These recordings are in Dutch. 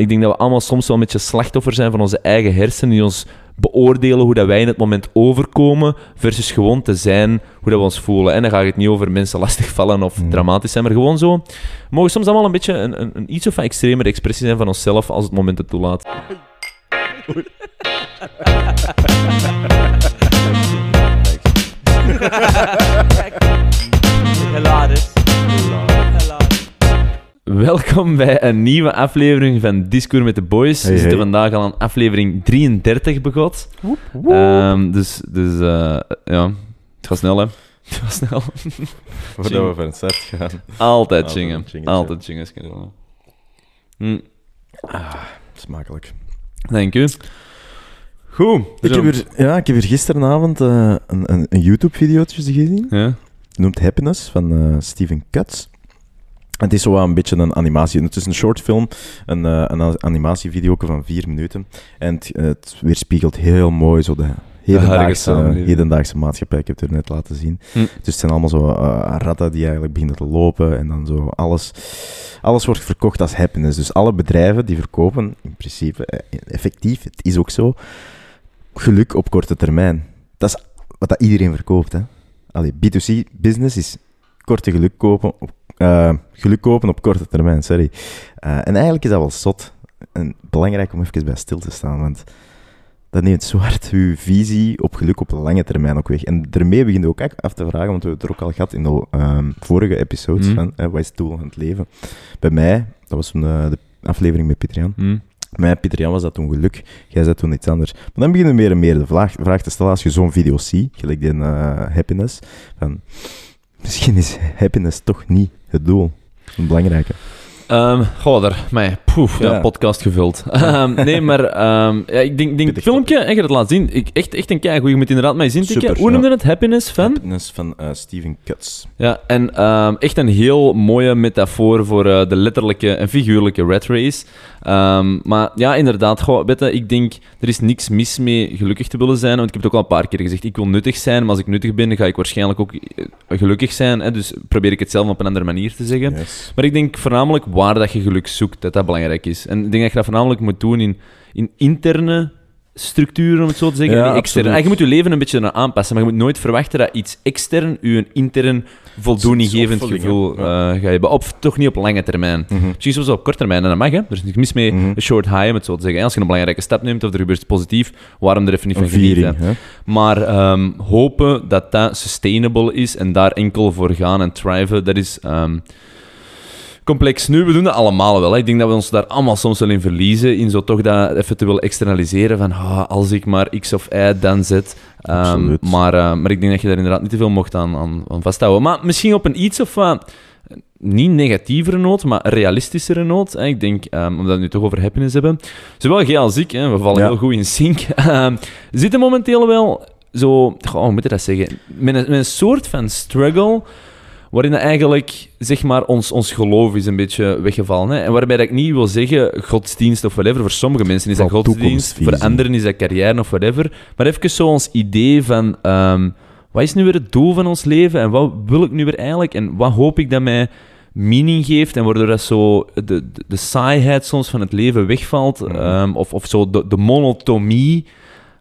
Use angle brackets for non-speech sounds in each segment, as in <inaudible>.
ik denk dat we allemaal soms wel een beetje slachtoffer zijn van onze eigen hersenen, die ons beoordelen hoe dat wij in het moment overkomen, versus gewoon te zijn hoe dat we ons voelen. En dan gaat het niet over mensen <laughs> lastigvallen of Mm. dramatisch zijn, maar gewoon zo. We mogen soms allemaal een beetje een, een, een iets of wat extremere expressie zijn van onszelf als het moment het toelaat. <laughs> Welkom bij een nieuwe aflevering van Discours met de Boys. Hey, we zitten hey. vandaag al aan aflevering 33 begot. Ehm, dus dus eh, ja, het gaat snel hè. Het gaat snel. <laughs> Voordat we van het start gaan. Altijd Altijd chingen. Altijd chingen. schedelen. Hm, Smakelijk. dank u. Goed. Ik heb, hier, ja, ik heb hier gisteravond eh, een, een, een YouTube-videootje gezien. Ja. Noemt Happiness van eh, Steven Katz. Het is zo wel een beetje een animatie. Het is een short film, een, eh een animatievideo van vier minuten. En het, het weerspiegelt heel mooi zo de hedendaagse, hedendaagse maatschappij. Ik heb het er net laten zien. Hm. Dus het zijn allemaal zo eh, ratten die eigenlijk beginnen te lopen. En dan zo alles, alles wordt verkocht als happiness. Dus alle bedrijven die verkopen, in principe, eh, effectief, het is ook zo, geluk op korte termijn. Dat is wat dat iedereen verkoopt. Hè. Allee, B2C business is korte geluk kopen op, eh, geluk kopen op korte termijn, sorry. Eh, en eigenlijk is dat wel zot. En belangrijk om even bij stil te staan, want dat neemt zo hard uw visie op geluk op lange termijn ook weg. En daarmee begin je ook af te vragen, want we hebben het er ook al gehad in de ehm, vorige episodes Mhm. van eh, wat is het doel van het leven. Bij mij, dat was toen, de aflevering met Hm. bij mij, Pieter Jan, was dat toen geluk. Jij zei toen iets anders. Maar dan beginnen meer en meer de vraag, vraag te stellen als je zo'n video ziet, gelijk die happiness, van misschien is happiness toch niet het doel. Een belangrijke. Ehm, goh, daar, mij, poef, ja. Ja. podcast gevuld. <laughs> Ehm, nee, maar ehm, ja, ik denk, denk Pittig filmpje, en je het laten zien. Ik, echt, echt een keigoed. Je moet inderdaad mij zien tikken. Hoe noemde het? Happiness van? Happiness van eh, Steven Katz. Ja, en ehm, echt een heel mooie metafoor voor eh, de letterlijke en figuurlijke red race. Maar ja, inderdaad, goh, weet je, ik denk, er is niks mis mee gelukkig te willen zijn. Want ik heb het ook al een paar keer gezegd, ik wil nuttig zijn, maar als ik nuttig ben, ga ik waarschijnlijk ook eh, gelukkig zijn. Hè, dus probeer ik het zelf op een andere manier te zeggen. Yes. Maar ik denk voornamelijk waar dat je geluk zoekt, dat dat belangrijk is. En ik denk dat je dat voornamelijk moet doen in, in interne structuren, om het zo te zeggen, Ja, extern. En je moet je leven een beetje eraan aanpassen, maar je moet nooit verwachten dat iets extern je een intern voldoeninggevend gevoel eh, gaat hebben. Of toch niet op lange termijn. Mhm. Misschien soms op korte termijn, en dat mag, hè. Er is niks mis mee, Mhm. een short high, om het zo te zeggen. En Als je een belangrijke stap neemt of er gebeurt iets positief, waarom er even niet van genieten? viering. Maar ehm, hopen dat dat sustainable is en daar enkel voor gaan en thriven, dat is ehm, complex. Nu, we doen dat allemaal wel. Hè. Ik denk dat we ons daar allemaal soms wel in verliezen, in zo toch dat even te willen externaliseren van ah, als ik maar X of Y dan zet. Ehm, maar, eh, maar ik denk dat je daar inderdaad niet te veel mocht aan, aan, aan vasthouden. Maar misschien op een iets of wat niet negatievere noot, maar realistischere noot. Hè. Ik denk, ehm, omdat we het nu toch over happiness hebben. Zowel jij als ik, hè, we vallen Ja. heel goed in sync. <laughs> Ehm, zitten momenteel wel zo, hoe moet je dat zeggen? Met een, met een soort van struggle. Waarin eigenlijk, zeg maar, ons, ons geloof is een beetje weggevallen. Hè? En waarbij dat ik niet wil zeggen godsdienst of whatever. Voor sommige mensen is dat godsdienst, voor anderen is dat carrière of whatever. Maar even zo ons idee van, ehm, wat is nu weer het doel van ons leven? En wat wil ik nu weer eigenlijk? En wat hoop ik dat mij meaning geeft en waardoor dat zo de, de, de saaiheid soms van het leven wegvalt. Mhm. ehm, of, of zo de, de monotomie.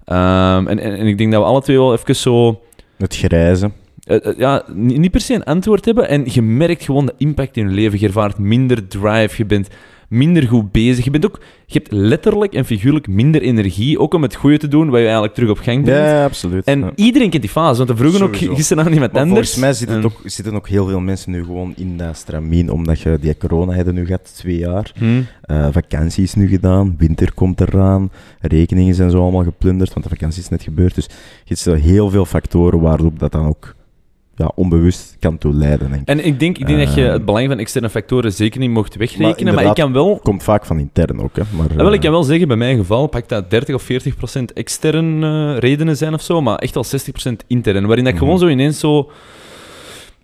Ehm, en, en, en ik denk dat we alle twee wel even zo... Het grijze. Eh, eh, ja, ni- niet per se een antwoord hebben. En je merkt gewoon de impact in je leven. Je ervaart minder drive. Je bent minder goed bezig. Je, bent ook, je hebt letterlijk en figuurlijk minder energie. Ook om het goede te doen, wat je eigenlijk terug op gang brengt. Ja, absoluut. En Ja. iedereen kent die fase. Want we vroegen ook gisteren aan iemand Maar anders. volgens mij zitten, En- ook, zitten ook heel veel mensen nu gewoon in dat stramien, omdat je die corona hebben nu gehad, twee jaar. Hm. Eh, vakantie is nu gedaan, winter komt eraan, rekeningen zijn zo allemaal geplunderd, want de vakantie is net gebeurd. Dus je hebt heel veel factoren waarop dat dan ook ja, onbewust kan toe leiden, denk ik. En ik denk, ik denk dat je Ehm. het belang van externe factoren zeker niet mocht wegrekenen. Maar, ik kan wel... Komt vaak van intern ook, hè. Maar, wel, ik eh, kan wel zeggen, bij mijn geval pak dat 30 of 40 procent extern eh, redenen zijn of zo, maar echt wel 60 procent intern. Waarin dat ik Mhm. gewoon zo ineens zo...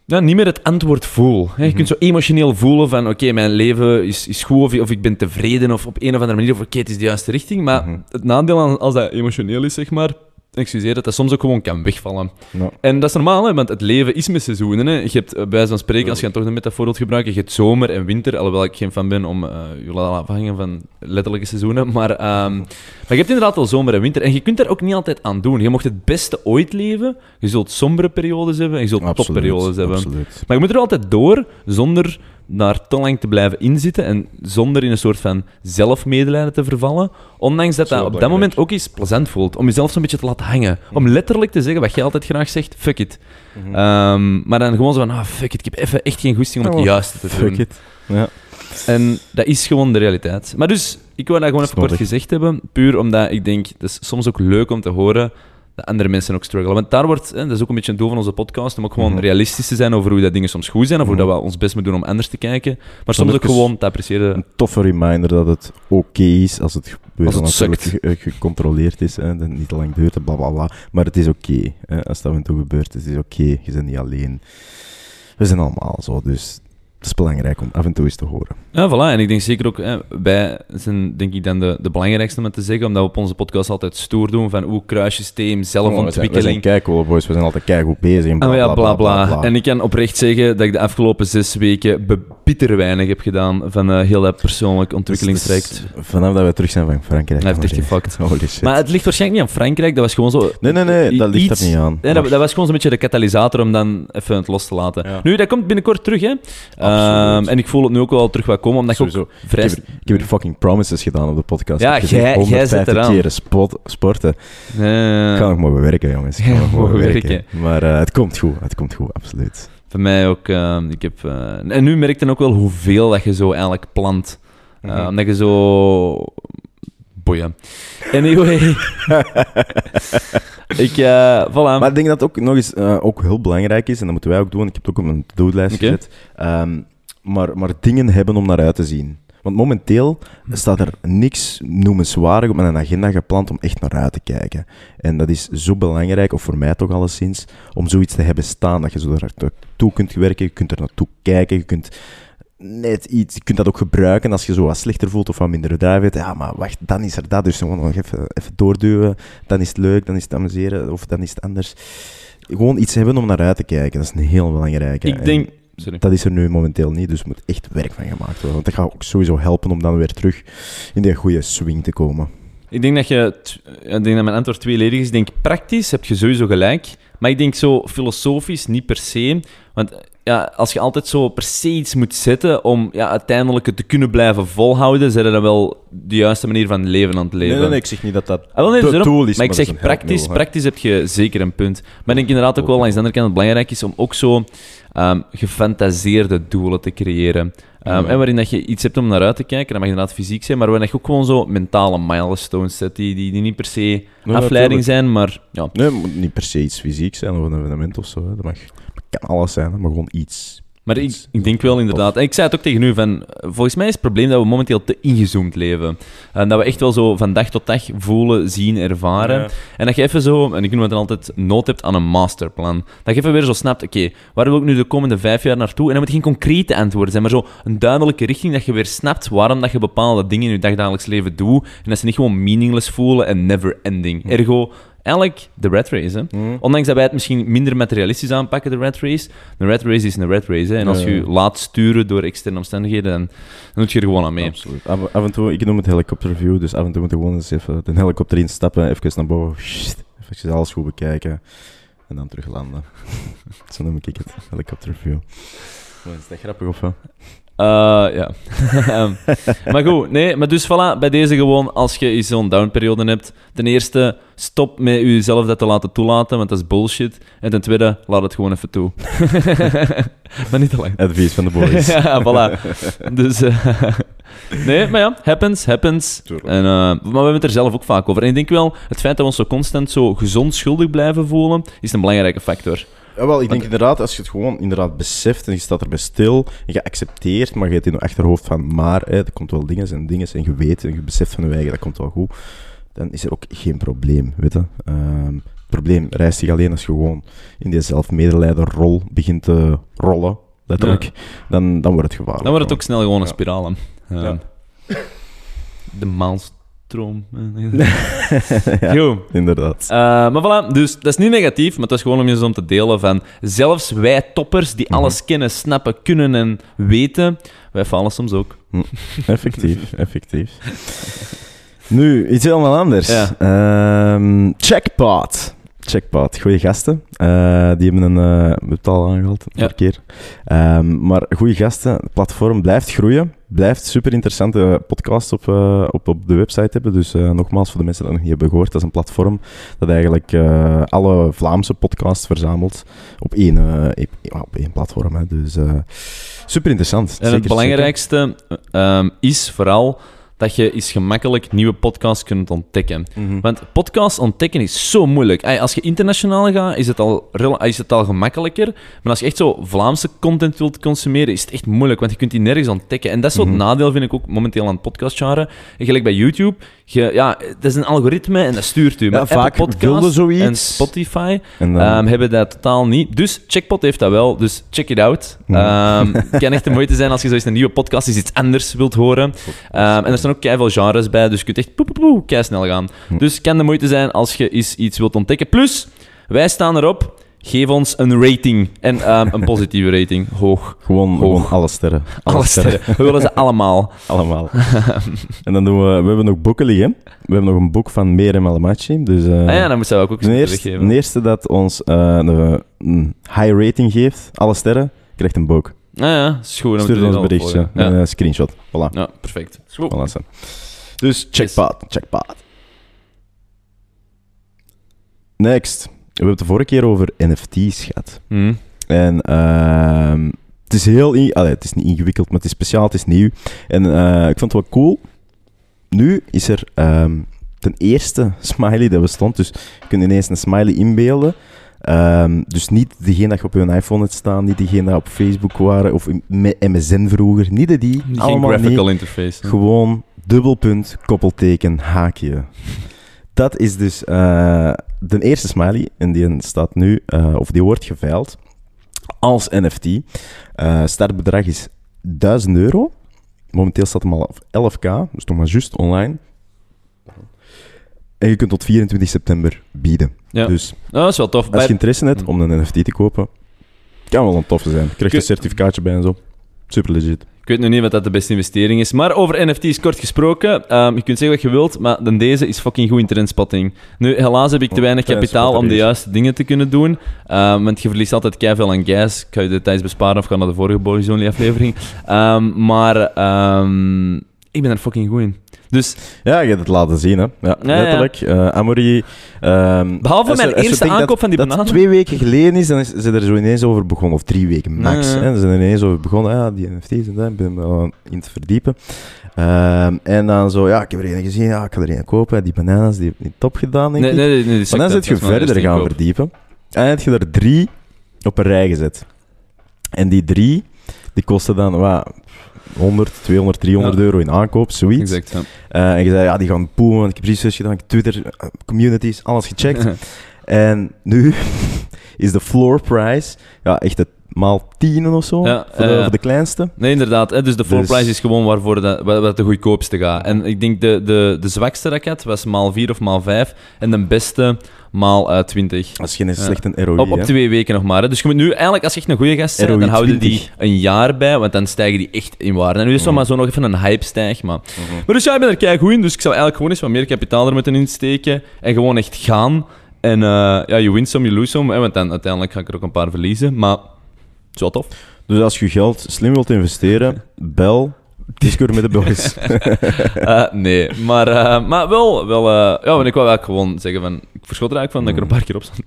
Ja, niet meer het antwoord voel. hè. Je Mhm. kunt zo emotioneel voelen van, oké, mijn leven is, is goed, of, of ik ben tevreden, of op een of andere manier, of oké, het is de juiste richting. Maar Mhm. het nadeel aan, als dat emotioneel is, zeg maar, excuseer, dat dat soms ook gewoon kan wegvallen. Ja. En dat is normaal, hè, want het leven is met seizoenen. Hè. Je hebt, eh, bij van spreken, als je dan toch een metafoor wilt gebruiken, je hebt zomer en winter, alhoewel ik geen fan ben om eh je laten afhangen van letterlijke seizoenen. Maar, ehm, maar je hebt inderdaad wel zomer en winter. En je kunt daar ook niet altijd aan doen. Je mocht het beste ooit leven. Je zult sombere periodes hebben en je zult Absoluut, topperiodes hebben. Absoluut. Maar je moet er altijd door, zonder daar te lang te blijven inzitten en zonder in een soort van zelfmedelijden te vervallen. Ondanks dat Zo dat op dat moment ook eens plezant voelt. Om jezelf zo'n beetje te laten hangen. Om letterlijk te zeggen wat jij altijd graag zegt, fuck it. Mhm. Ehm, maar dan gewoon zo van, ah, fuck it, ik heb even echt geen goesting om het Oh, juiste te doen. Fuck it. Ja. En dat is gewoon de realiteit. Maar dus, ik wil dat gewoon even kort gezegd hebben. Puur omdat ik denk, het is soms ook leuk om te horen dat andere mensen ook struggelen. Want daar wordt, hè, dat is ook een beetje een doel van onze podcast, om ook gewoon Mhm. realistisch te zijn over hoe dat dingen soms goed zijn, of hoe Mhm. dat we ons best moeten doen om anders te kijken. Maar soms ook gewoon te appreciëren. Een toffe reminder dat het oké is als het gebeurt. Als het natuurlijk gecontroleerd is en het niet te lang duurt en bla bla bla. Maar het is oké. hè, als dat en toe gebeurt, het is oké. Je bent niet alleen. We zijn allemaal zo, dus het is belangrijk om af en toe eens te horen. Ja, voilà. En ik denk zeker ook, hè, wij zijn denk ik dan de, de belangrijkste om te zeggen, omdat we op onze podcast altijd stoer doen van hoe kruissysteem, Oh, we zijn, zelfontwikkeling. zijn keicool, boys. We zijn altijd keigoed bezig. En bla, Ah, ja, bla, bla, bla, En ik kan oprecht zeggen dat ik de afgelopen zes weken bitter weinig heb gedaan van eh, heel dat persoonlijk Dus- ontwikkelingstraject. dus vanaf dat we terug zijn van Frankrijk. Hij heeft echt. Holy shit. Maar het ligt waarschijnlijk niet aan Frankrijk, dat was gewoon zo... nee, nee, nee. Dat ligt iets- er niet aan. Nee, dat, dat was gewoon zo'n beetje de katalysator om dan even het los te laten. Ja. Nu, dat komt binnenkort terug, hè. Ehm, en ik voel het nu ook wel terug wat komen, omdat je Sowieso. ook vrij... Ik heb, ik heb hier fucking promises gedaan op de podcast. Ja, Ik jij- jij 150 zet eraan. keren sport, sporten. Eh, Ik kan nog maar bewerken, jongens. Ik nog maar bewerken. Maar eh, het komt goed. Het komt goed, absoluut. Voor mij ook. ehm, ik heb, eh, en nu merk je dan ook wel hoeveel dat je zo eigenlijk plant. Mhm. Omdat je zo... Boeien. Anyway. <laughs> ik, eh voilà. Maar ik denk dat het ook nog eens eh, ook heel belangrijk is, en dat moeten wij ook doen. Ik heb het ook op mijn to-do-lijst Oké. gezet. Ehm, maar, maar dingen hebben om naar uit te zien. Want momenteel staat er niks noemenswaardig op mijn agenda gepland om echt naar uit te kijken. En dat is zo belangrijk, of voor mij toch alleszins, om zoiets te hebben staan. Dat je zo naartoe kunt werken, je kunt er naartoe kijken, je kunt net iets, je kunt dat ook gebruiken als je zo wat slechter voelt of wat minder drive hebt. Ja, maar wacht, dan is er dat, dus gewoon nog even, even doorduwen. Dan is het leuk, dan is het amuseren, of dan is het anders. Gewoon iets hebben om naar uit te kijken, dat is een heel belangrijke. ik En denk... Sorry. dat is er nu momenteel niet, dus er moet echt werk van gemaakt worden. Want dat gaat ook sowieso helpen om dan weer terug in die goede swing te komen. Ik denk dat je... Ik denk dat mijn antwoord tweeledig is. Ik denk, praktisch heb je sowieso gelijk. Maar ik denk zo filosofisch niet per se. Want ja, als je altijd zo per se iets moet zetten om ja, uiteindelijk het te kunnen blijven volhouden, zijn dat wel de juiste manier van leven aan het leven. ik zeg niet dat dat Ah, nee, de dus is. maar ik dat zeg praktisch, praktisch heb je zeker een punt. Maar ik denk inderdaad ook wel langs de andere kant dat het belangrijk is om ook zo ehm, gefantaseerde doelen te creëren. Ehm, Ja. En waarin dat je iets hebt om naar uit te kijken, dat mag inderdaad fysiek zijn, maar waarin je ook gewoon zo mentale milestones zet, die, die, die niet per se afleiding zijn, maar ja. Nee, het moet niet per se iets fysiek zijn of een evenement of zo. Hè. Dat mag, dat kan alles zijn, maar gewoon iets. Maar ik, Iets- ik denk wel inderdaad, en ik zei het ook tegen u, van, eh, volgens mij is het probleem dat we momenteel te ingezoomd leven. En dat we echt wel zo van dag tot dag voelen, zien, ervaren. Ja. En dat je even zo, en ik noem het dan altijd, nood hebt aan een masterplan. Dat je even weer zo snapt, oké, waar wil ik nu de komende vijf jaar naartoe? En dat moet geen concrete antwoorden zijn, maar zo een duidelijke richting dat je weer snapt waarom dat je bepaalde dingen in je dagdagelijks leven doet. En dat ze niet gewoon meaningless voelen en never ending. Ergo, eigenlijk de rat race, hè. Hm. Ondanks dat wij het misschien minder materialistisch aanpakken, de rat race. Een rat race is een rat race. Hè. En als Ja, je ja. je laat sturen door externe omstandigheden, dan, dan doe je er gewoon aan mee. Absoluut. Af, af en toe, ik noem het helikopterview, dus af en toe moeten we gewoon eens even de helikopter instappen, even naar boven, even alles goed bekijken en dan terug landen. <laughs> Zo noem ik het, helikopterview. Is dat grappig of wat? Eh, ja. <laughs> Ehm, maar goed, nee, maar dus voilà, bij deze gewoon, als je zo'n downperiode hebt, ten eerste, stop met jezelf dat te laten toelaten, want dat is bullshit. En ten tweede, laat het gewoon even toe. <laughs> maar niet te lang. Advies van de boys. <laughs> ja, voilà. Dus, eh, nee, maar ja, happens, happens. Tuurlijk. En, eh, maar we hebben het er zelf ook vaak over. En ik denk wel, het feit dat we ons zo constant zo gezond schuldig blijven voelen, is een belangrijke factor. Ja, wel, ik denk inderdaad, als je het gewoon inderdaad beseft en je staat erbij stil en je accepteert, maar je hebt in je achterhoofd van maar, hè, er komt wel dingen en dingen en je weet en je beseft van je eigen, dat komt wel goed, dan is er ook geen probleem, weet je. Ehm, het probleem rijst zich alleen als je gewoon in die zelfmedelijdenrol begint te rollen, letterlijk, dan, dan wordt het gevaarlijk. Dan wordt het ook snel gewoon een Ja. spiraal. Ja. De miles, Droom. <laughs> ja, inderdaad. Eh, maar voilà, dus dat is niet negatief, maar het was gewoon om je eens om te delen van zelfs wij toppers die Mhm. alles kennen, snappen, kunnen en weten, wij falen soms ook. Effectief, <laughs> effectief. Nu, iets helemaal anders. Ja. Ehm, Checkpot. Checkpot, goede gasten. Eh, die hebben een... eh, we hebben het al aangehaald, Ja. keer. Ehm, maar goede gasten. Het platform blijft groeien. Blijft super interessante podcasts op, eh, op, op de website hebben. Dus nogmaals, voor de mensen die dat nog niet hebben gehoord, dat is een platform dat eigenlijk alle Vlaamse podcasts verzamelt op één, op één platform. Hè. Dus super interessant. En het belangrijkste ehm, is vooral dat je eens gemakkelijk nieuwe podcasts kunt ontdekken. Mhm. Want podcasts ontdekken is zo moeilijk. Ey, Als je internationaal gaat, is het, al, is het al gemakkelijker. Maar als je echt zo Vlaamse content wilt consumeren, is het echt moeilijk. Want je kunt die nergens ontdekken. En dat is Mhm. nadeel, vind ik ook momenteel aan het podcastgenre. En Gelijk bij YouTube. Je, ja, dat is een algoritme en dat stuurt u. Maar vaak wilde zoiets. en Spotify En dan- ehm, hebben dat totaal niet. Dus Checkpot heeft dat wel. Dus check it out. Ja. Ehm, <laughs> Het kan echt de moeite zijn als je zo eens een nieuwe podcast is iets anders wilt horen. Ehm, en er staan ook keiveel genres bij, dus je kunt echt poe, poe, poe, kei snel gaan. Hm. Dus het kan de moeite zijn als je eens iets wilt ontdekken. Plus, wij staan erop. Geef ons een rating. En ehm, een positieve rating. Hoog. Gewoon, Hoog. gewoon alle sterren. Alle sterren. We willen ze allemaal. <laughs> Allemaal. <laughs> en dan doen we... We hebben nog boeken liggen. We hebben nog een boek van Mere Malamachi. Dus eh, ah ja, dan moet zou ik ook de, eens teruggeven. de eerste dat ons een, een high rating geeft, alle sterren, krijgt een boek. Ja, is goed. dan Stuur ons een berichtje. volgen. Een Ja. eh, screenshot. Voilà. ja, perfect. Is goed. voilà zo. Dus checkpad. Checkpad. Next. We hebben het de vorige keer over NFT's gehad. Hm. En ehm, het is heel... in- Allee, het is niet ingewikkeld, maar het is speciaal, het is nieuw. En eh, ik vond het wel cool. Nu is er ehm, ten eerste <laughs> smiley dat bestond. Dus je kunt ineens een smiley inbeelden. Ehm, dus niet degene dat je op je iPhone hebt staan, niet degene dat op Facebook waren, of MSN vroeger. Niet de die, Geen allemaal niet. graphical interface. Gewoon dubbelpunt, koppelteken, haakje. Dat is dus eh, de eerste smiley. En die staat nu, eh, of die wordt geveild als NFT. Eh startbedrag is 1000 euro. Momenteel staat hem al op 11k, dus nog maar juist online. En je kunt tot 24 september bieden. Ja. Dus dat is wel tof. als je interesse hebt om een NFT te kopen, kan wel een toffe zijn. Je krijgt een certificaatje bij en zo. Super legit. Ik weet nog niet wat dat de beste investering is. Maar over NFT's kort gesproken. ehm, je kunt zeggen wat je wilt, maar dan deze is fucking goed in trendspotting. Nu, helaas heb ik te Oh, weinig kapitaal om de juiste dingen te kunnen doen. Ehm, want je verliest altijd keiveel aan gas. Ik ga je de tijd besparen of ga naar de vorige Boris Only aflevering. Ehm, maar ik ben er fucking goed in. Dus Ja, je hebt het laten zien, hè. Ja, ja. letterlijk. Eh Amory... ehm, Behalve mijn er- eerste aankoop van die dat bananen. twee weken geleden is, dan is ze er zo ineens over begonnen. Of drie weken max. Ja, ja. Hè. Ze zijn er ineens over begonnen. Ja, die NFT's en dat. Ik ben me wel in te verdiepen. Ehm, en dan zo, ja, ik heb er een gezien. Ja, ik ga er een kopen. Die bananen, die heb ik niet top gedaan, denk nee, ik. nee, nee, nee, Maar dan zit je verder gaan verdiepen. En dan heb je er drie op een rij gezet. En die drie, die kosten dan wat, 100, 200, 300 Ja. euro in aankoop, zoiets. Exact, ja. Eh, en je zei, ja, die gaan boemen, want ik heb research gedaan, Twitter, eh, communities, alles gecheckt. <laughs> en nu <laughs> is de floor price, ja, echt het maal tienen of zo, Ja, voor, de, eh, voor de kleinste. Nee, inderdaad. Hè, dus de floor Dus- price is gewoon waarvoor de, wat de goedkoopste gaat. En ik denk de, de, de zwakste raket was maal 4 of maal 5. En de beste maal eh 20. Dat is geen Ja. slecht een ROI, Op, op twee weken nog maar. Hè. Dus je moet nu eigenlijk, als je echt een goede gast bent, ROI dan houden die 20. een jaar bij, want dan stijgen die echt in waarde. En nu is het Mhm. maar zo nog even een hype stijg. Maar. Mhm. maar dus ja, ik ben er kei goed in. Dus ik zou eigenlijk gewoon eens wat meer kapitaal er moeten insteken. En gewoon echt gaan. En eh, ja, je wint some, je lose some. Hè, want dan uiteindelijk ga ik er ook een paar verliezen. Maar wel tof. Dus als je geld slim wilt investeren, bel Discord met de boys. <laughs> Eh, nee, maar, eh, maar wel, wel eh, ja, want ik wou eigenlijk gewoon zeggen van, ik verschot er eigenlijk van dat ik er een paar keer op stond.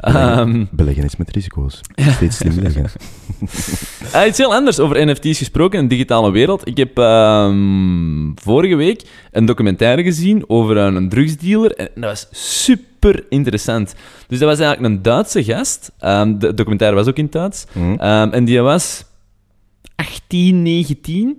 Ehm, Beleggen is met risico's. Steeds slim beleggen. <laughs> <laughs> iets heel anders over NFT's gesproken in de digitale wereld. Ik heb ehm, vorige week een documentaire gezien over een, drugsdealer en dat was super interessant. Dus dat was eigenlijk een Duitse gast. Ehm, de documentaire was ook in het Duits. Mhm. En die was 18, 19.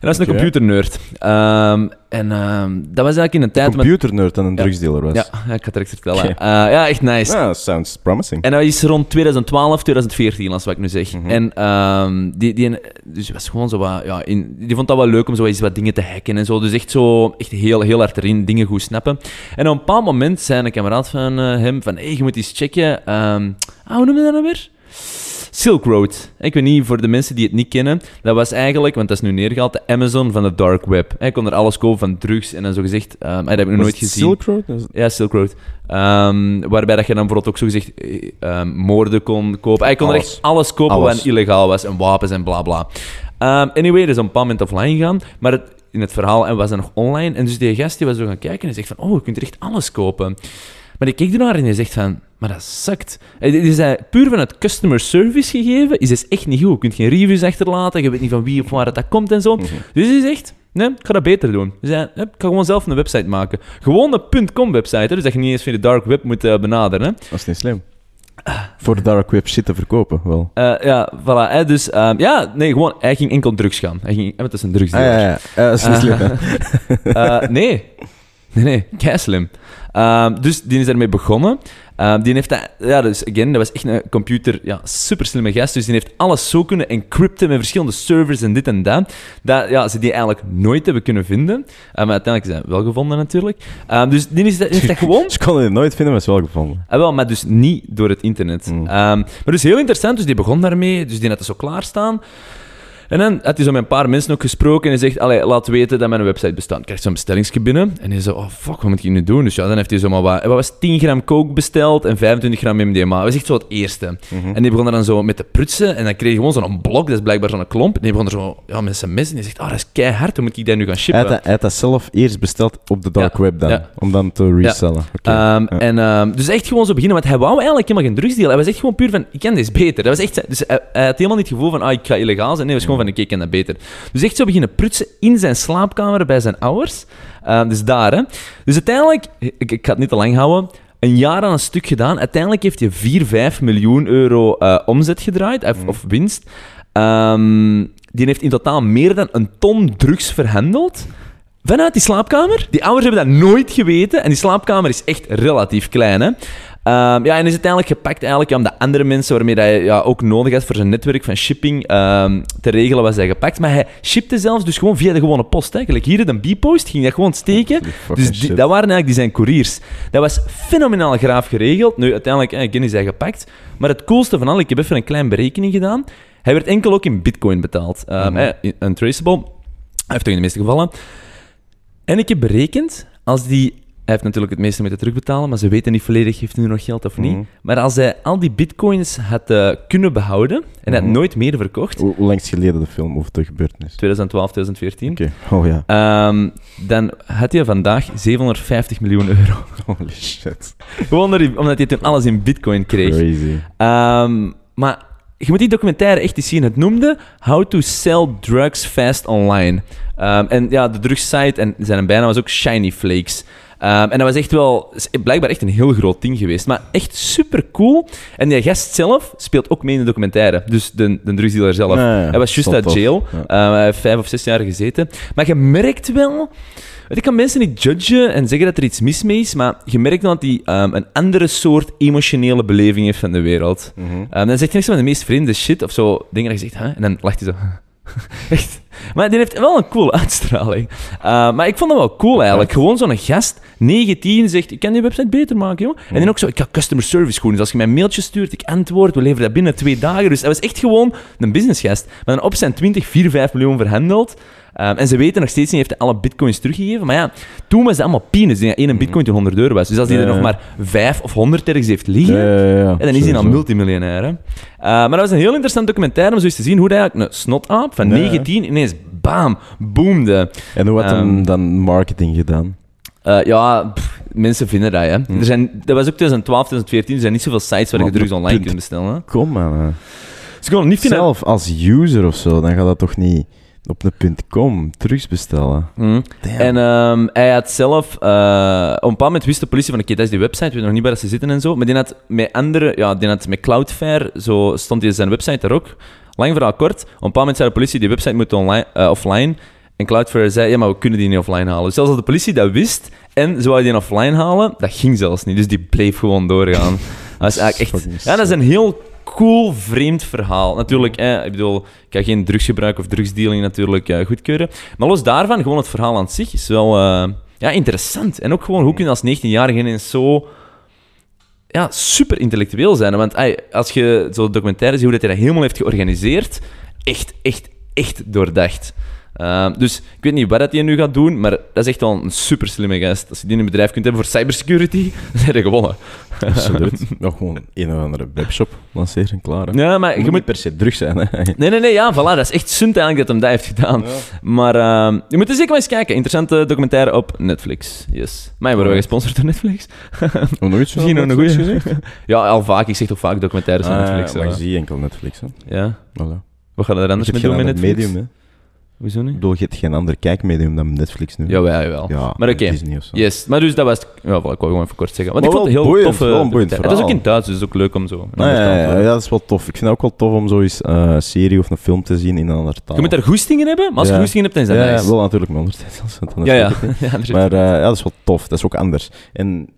En dat is een computernerd. Ehm, en ehm, dat was eigenlijk in een tijd... met- Computernerd dan een Ja. drugsdealer was. ja, ja, ik ga het direct vertellen. Oké. Eh, ja, echt nice. Ah, sounds promising. En dat is rond 2012, 2014, als wat ik nu zeg. Mhm. En ehm, die, die, dus was gewoon zo wat, ja, in, die vond dat wel leuk om zo eens wat dingen te hacken en zo. Dus echt zo, echt heel, heel hard erin, dingen goed snappen. En op een bepaald moment zei een kameraad van eh, hem van, hey, je moet eens checken. ah, hoe noem je dat nou weer? Silk Road. Ik weet niet, voor de mensen die het niet kennen, dat was eigenlijk, want dat is nu neergehaald, de Amazon van de dark web. Je kon er alles kopen van drugs en dan zo gezegd, ehm, dat heb ik nog nooit gezien. Silk Road? Ja, Silk Road. Ehm, waarbij dat je dan bijvoorbeeld ook zo gezegd ehm, moorden kon kopen. Hij kon er echt alles kopen Alles. wat illegaal was. En wapens en bla bla. Ehm, anyway, dat is op een bepaald moment offline gegaan. Maar het, in het verhaal en was dat nog online. En dus die gast die was zo gaan kijken en zegt van... Oh, je kunt er echt alles kopen. Maar die keek ernaar en die zegt van... Maar dat sukt. Dit is hij puur van het customer service gegeven. Is dus echt niet goed. Je kunt geen reviews achterlaten. Je weet niet van wie of waar het dat komt en zo. Mhm. Dus hij zegt, nee, ik ga dat beter doen. Dus "Hup, ik ga gewoon zelf een website maken. Gewoon een .com website, hè, dus dat je niet eens via de dark web moet eh, benaderen. Hè. Dat is niet slim. Voor de dark web shit te verkopen, wel. Eh, ja, voilà. Hè, dus ehm, ja, nee, gewoon, hij ging enkel drugs gaan. Hij ging, eh, het is een Ah, drugsdealer. ja, ja. ja. dat is niet slim, hè. Eh, nee. Nee, nee, kei slim. Ehm, dus die is daarmee begonnen. Ehm, die heeft dat, ja, dus again, dat was echt een computer, ja, super slimme gast. Dus die heeft alles zo kunnen encrypten met verschillende servers en dit en dat. Dat ja, ze die eigenlijk nooit hebben kunnen vinden. Eh, maar uiteindelijk zijn ze wel gevonden natuurlijk. Ehm, dus die is dat, heeft dat <laughs> gewoon Ze konden het nooit vinden, maar het is wel gevonden. Ah, wel, maar dus niet door het internet. Mm. Ehm, maar dus heel interessant, dus die begon daarmee, dus die had het zo klaarstaan. En dan had hij zo met een paar mensen ook gesproken en hij zegt, allee, laat weten dat mijn website bestaat. Krijgt zo'n bestellingsje binnen en hij zo, oh fuck, wat moet ik nu doen? Dus ja, dan heeft hij zomaar wat, wat was het, 10 gram coke besteld en 25 gram MDMA. Dat was echt zo het eerste. Mhm. En die begon er dan zo met te prutsen en dan kreeg je gewoon zo'n blok, dat is blijkbaar zo'n klomp. En die begon er zo ja, met zijn mes en die zegt, oh, dat is keihard, hoe moet ik dat nu gaan Hij shippen? had, hij had dat zelf eerst besteld op de dark Ja, web dan, ja. om dan te resellen. Ehm, en, ehm, dus echt gewoon zo beginnen, want hij wou eigenlijk helemaal geen drugsdeal. Hij was echt gewoon puur van, ik ken dit beter. Dat was echt, dus hij, hij had helemaal niet het gevoel van, ah, ik ga illegaal zijn. Nee, hij was gewoon van, oké, ik ken dat beter. Dus echt zo beginnen prutsen in zijn slaapkamer bij zijn ouders. Ehm, dus daar, hè. Dus uiteindelijk, ik, ik ga het niet te lang houden, een jaar aan een stuk gedaan. Uiteindelijk heeft hij 4, 5 miljoen euro eh, omzet gedraaid, of, of winst. Ehm, die heeft in totaal meer dan een ton drugs verhandeld. Vanuit die slaapkamer. Die ouders hebben dat nooit geweten. En die slaapkamer is echt relatief klein. Hè? Ehm, ja, en is uiteindelijk gepakt eigenlijk om de andere mensen waarmee hij ja, ook nodig had voor zijn netwerk van shipping ehm, te regelen, was hij gepakt. Maar hij shipte zelfs dus gewoon via de gewone post. Hè. Gelijk hier in een B-post ging dat gewoon steken. Dus die- dat waren eigenlijk die zijn couriers. Dat was fenomenaal graaf geregeld. Nu, uiteindelijk, eh, is hij gepakt. Maar het coolste van al, ik heb even een kleine berekening gedaan. Hij werd enkel ook in bitcoin betaald. Um, eh, untraceable. Hij heeft toch in de meeste gevallen. En ik heb berekend, als die... Hij heeft natuurlijk het meeste moeten terugbetalen, maar ze weten niet volledig, heeft hij nu nog geld of niet. Mhm. Maar als hij al die bitcoins had eh, kunnen behouden, en hij had Mhm. nooit meer verkocht, Hoe, lang is geleden de film of de gebeurtenis? 2012, 2014, Oké, oh ja. ehm, dan had hij vandaag 750 miljoen euro. <laughs> Holy shit. Gewoon omdat hij toen alles in bitcoin kreeg. Crazy. Ehm, maar je moet die documentaire echt eens zien. Het noemde How to Sell Drugs Fast Online. Ehm, en ja, de drugssite en zijn bijnaam was ook Shiny Flakes. Ehm, en dat was echt wel, blijkbaar echt een heel groot ding geweest. Maar echt super cool. En die gast zelf speelt ook mee in de documentaire. Dus de, de drugsdealer zelf. Ja. Hij was juist uit jail. Ja. Ehm, hij heeft vijf of zes jaar gezeten. Maar je merkt wel... Ik kan mensen niet judgen en zeggen dat er iets mis mee is, maar je merkt wel dat hij ehm, een andere soort emotionele beleving heeft van de wereld. Ehm, dan zegt hij zo van de meest vreemde shit of zo. Dingen dat je zegt, en dan lacht hij zo. <laughs> Echt. Maar die heeft wel een coole uitstraling. Uh, maar ik vond dat wel cool eigenlijk. Gewoon zo'n gast, 19, zegt: Ik kan die website beter maken, joh. En dan ook zo: Ik ga customer service goed. Dus als je mij een mailtje stuurt, ik antwoord, we leveren dat binnen twee dagen. Dus dat was echt gewoon een businessgast. Maar dan op zijn 20, 4, 5 miljoen verhandeld. Um, en ze weten nog steeds niet, heeft hij alle bitcoins teruggegeven. Maar ja, toen was het allemaal peanuts. Denk dat één bitcoin toen 100 euro was. Dus als hij Ja, er nog ja. maar 5 of 100 ergens heeft liggen, Ja, ja, ja. en dan is hij Sowieso. multimiljonair. Hè? Uh, maar dat was een heel interessant documentaire om zo eens te zien hoe hij eigenlijk een snotaap van Ja, ja. 19 ineens bam, boomde. En hoe had Ehm, hem dan marketing gedaan? Uh, ja, pff, mensen vinden dat. Hè. Hm. Er zijn, dat was ook 2012, 2014. Er zijn niet zoveel sites waar je drugs online kunt bestellen. Hè. Kom man. hè. Niet. Zelf als user of zo, dan gaat dat toch niet... Op een .com, drugs bestellen. Mm. Damn. En ehm, hij had zelf... eh, op een bepaald moment wist de politie van... Oké, dat is die website. Weet nog niet waar dat ze zitten en zo. Maar die had met andere... Ja, die had met Cloudflare... Zo stond hij zijn website er ook. Lang verhaal kort. Op een bepaald moment zei de politie... Die website moet online, eh, offline. En Cloudflare zei... Ja, maar we kunnen die niet offline halen. Dus zelfs als de politie dat wist... En ze wou die offline halen... Dat ging zelfs niet. Dus die bleef gewoon doorgaan. <laughs> Dat is eigenlijk echt... Ja, dat is een heel cool, vreemd verhaal. Natuurlijk, eh, ik bedoel, ik ga geen drugsgebruik of drugsdealing natuurlijk eh, goedkeuren. Maar los daarvan, gewoon het verhaal aan zich is wel eh, ja, interessant. En ook gewoon, hoe kun je als 19-jarige ineens zo ja, super intellectueel zijn? Want als je zo documentaire ziet hoe dat hij dat helemaal heeft georganiseerd, echt, echt, echt doordacht. Uh, dus ik weet niet wat dat hij nu gaat doen, maar dat is echt wel een super slimme gast. Als je die in een bedrijf kunt hebben voor cybersecurity, <laughs> dan heb je gewonnen. Absoluut. ja, <laughs> gewoon een of andere webshop lanceren en klaar. hè. Ja, maar Je je moet per se drugs zijn, hè. Nee, nee, nee, ja, voilà. Dat is echt sunt eigenlijk dat hem dat heeft gedaan. Maar ehm, je moet er zeker maar eens kijken. Interessante documentaire op Netflix. Yes. Maar worden we gesponsord door Netflix? <laughs> Hoe nog iets Misschien nog een ja, al vaak. Ik zeg toch vaak documentaires op Ah, Netflix. maar zo. ik zie enkel Netflix, hè. Ja. Voilà. Wat gaan we er anders mee doen met Netflix? medium, hè. Hoezo niet? bedoel, je hebt geen ander kijkmedium dan Netflix nu. Jawel, jawel. Ja, maar oké. Zo. Yes. Maar dus dat was... het- Ja, voilà, ik wou gewoon even kort zeggen. Want Maar ik vond het heel boeiend, toffe... boeiend Het is ook in Duits, dus het is ook leuk om zo... Ah, andere ja, ja, ja, dat is wel tof. Ik vind het ook wel tof om zoiets eh, een serie of een film te zien in een andere taal. Je moet daar goestingen hebben, maar als je Ja. goestingen hebt, dan is ja, dat ja, nice. wel natuurlijk met ondertitels. <laughs> Ja, ja. het <laughs> ja Maar eh, ja, dat is wel tof. Dat is ook anders. En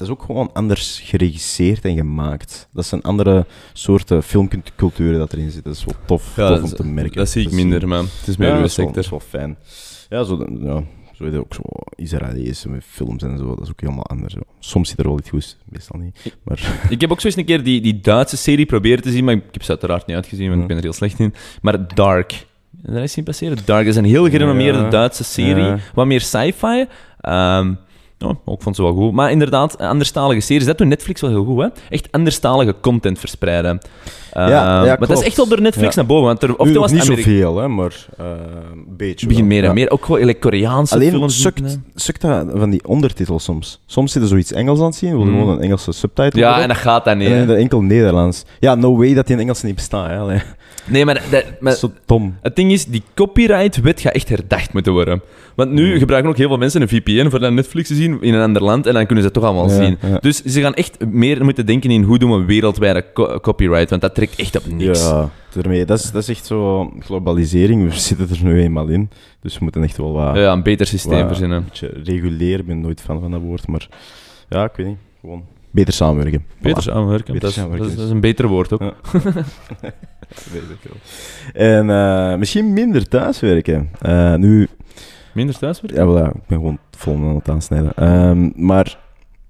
dat is ook gewoon anders geregisseerd en gemaakt. Dat zijn andere soorten filmculturen dat erin zitten. Dat is wel tof, Ja, tof om is- te merken. Dat zie ik zien. minder, man. Het is meer Ja, uw dat is, wel, sector. dat is wel fijn. Ja, zo, ja, zo weet je ook zo Israëliërs met films en zo. Dat is ook helemaal anders. Zo. Soms zit er wel iets goed, meestal niet. Maar <laughs> Ik heb ook zo eens een keer die, die Duitse serie proberen te zien, maar ik heb ze uiteraard niet uitgezien, want ik ben er heel slecht in. Maar Dark. Je dat eens zien passeren? Dark is een heel gerenommeerde. Duitse serie. Wat meer sci-fi. Ehm, ja, ik vond ze wel goed. Maar inderdaad, anderstalige series, dat doet Netflix wel heel goed, hè? Echt anderstalige content verspreiden. Ehm, ja, maar dat is echt wel door Netflix Ja. naar boven. Want er, nu nog was niet het Ameri- zoveel, hè, maar eh, een beetje. Begint meer en meer. Ook gewoon like, Koreaanse Alleen films. sukt, hè. sukt dat van die ondertitels soms. Soms zit er zoiets Engels aan het zien, wil Mm. gewoon een Engelse subtitle Ja, en dat gaat dan niet. en dan enkel Nederlands. Ja, no way dat die in Engels niet bestaat. Hè. Nee, maar, dat, maar zo dom. Het ding is, die copyright-wet gaat echt herdacht moeten worden. Want nu gebruiken ook heel veel mensen een VPN voor dan Netflix te zien in een ander land en dan kunnen ze het toch allemaal Ja, zien. ja. Dus ze gaan echt meer moeten denken in hoe doen we wereldwijde co- copyright, want dat trekt echt op niks. Ja, daarmee, dat, is, dat is echt zo globalisering. We zitten er nu eenmaal in. Dus we moeten echt wel wat, Ja, een beter systeem wat- verzinnen. een beetje reguleren. Ik ben nooit fan van dat woord, maar ja, ik weet niet. Gewoon beter samenwerken. Beter Voilà. samenwerken, Beter dat, is, dat, samenwerken is, is- dat is een beter woord ook. Ja. <laughs> Weet ik wel. En eh, misschien minder thuiswerken. Eh, nu, Minder thuiswerk? Ja, wel, ja, ik ben gewoon vol aan het aansnijden. Ehm, maar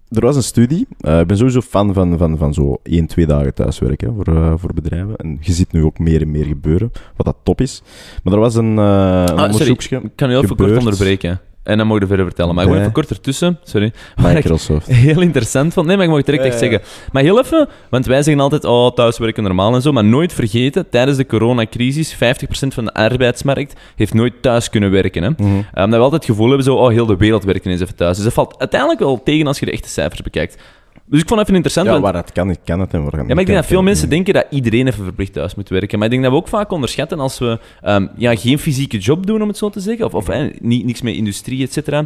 er was een studie. Eh, ik ben sowieso fan van, van, van zo één, twee dagen thuiswerken voor, voor bedrijven. En je ziet nu ook meer en meer gebeuren, wat dat top is. Maar er was een, Ah, onderzoeksje. ik kan je heel even kort onderbreken. En dan mogen we verder vertellen. Maar gewoon Bij- even kort ertussen. Sorry. Ik Microsoft. <laughs> heel interessant vond. Nee, maar ik mag het direct Ja, echt ja. zeggen. Maar heel even, want wij zeggen altijd, oh, thuiswerken normaal en zo. Maar nooit vergeten, tijdens de coronacrisis, 50% van de arbeidsmarkt heeft nooit thuis kunnen werken. Hè? Mhm. Um, dat we altijd het gevoel hebben, zo, oh, heel de wereld werkt ineens even thuis. Dus dat valt uiteindelijk wel tegen als je de echte cijfers bekijkt. Dus ik vond het even interessant. Ja, want- waar dat kan, kan het en waar dat ja, maar ik denk dat veel mensen denken dat iedereen even verplicht thuis moet werken. Maar ik denk dat we ook vaak onderschatten als we ehm, ja, geen fysieke job doen, om het zo te zeggen. Of, of eh, niet, niks met industrie, et cetera.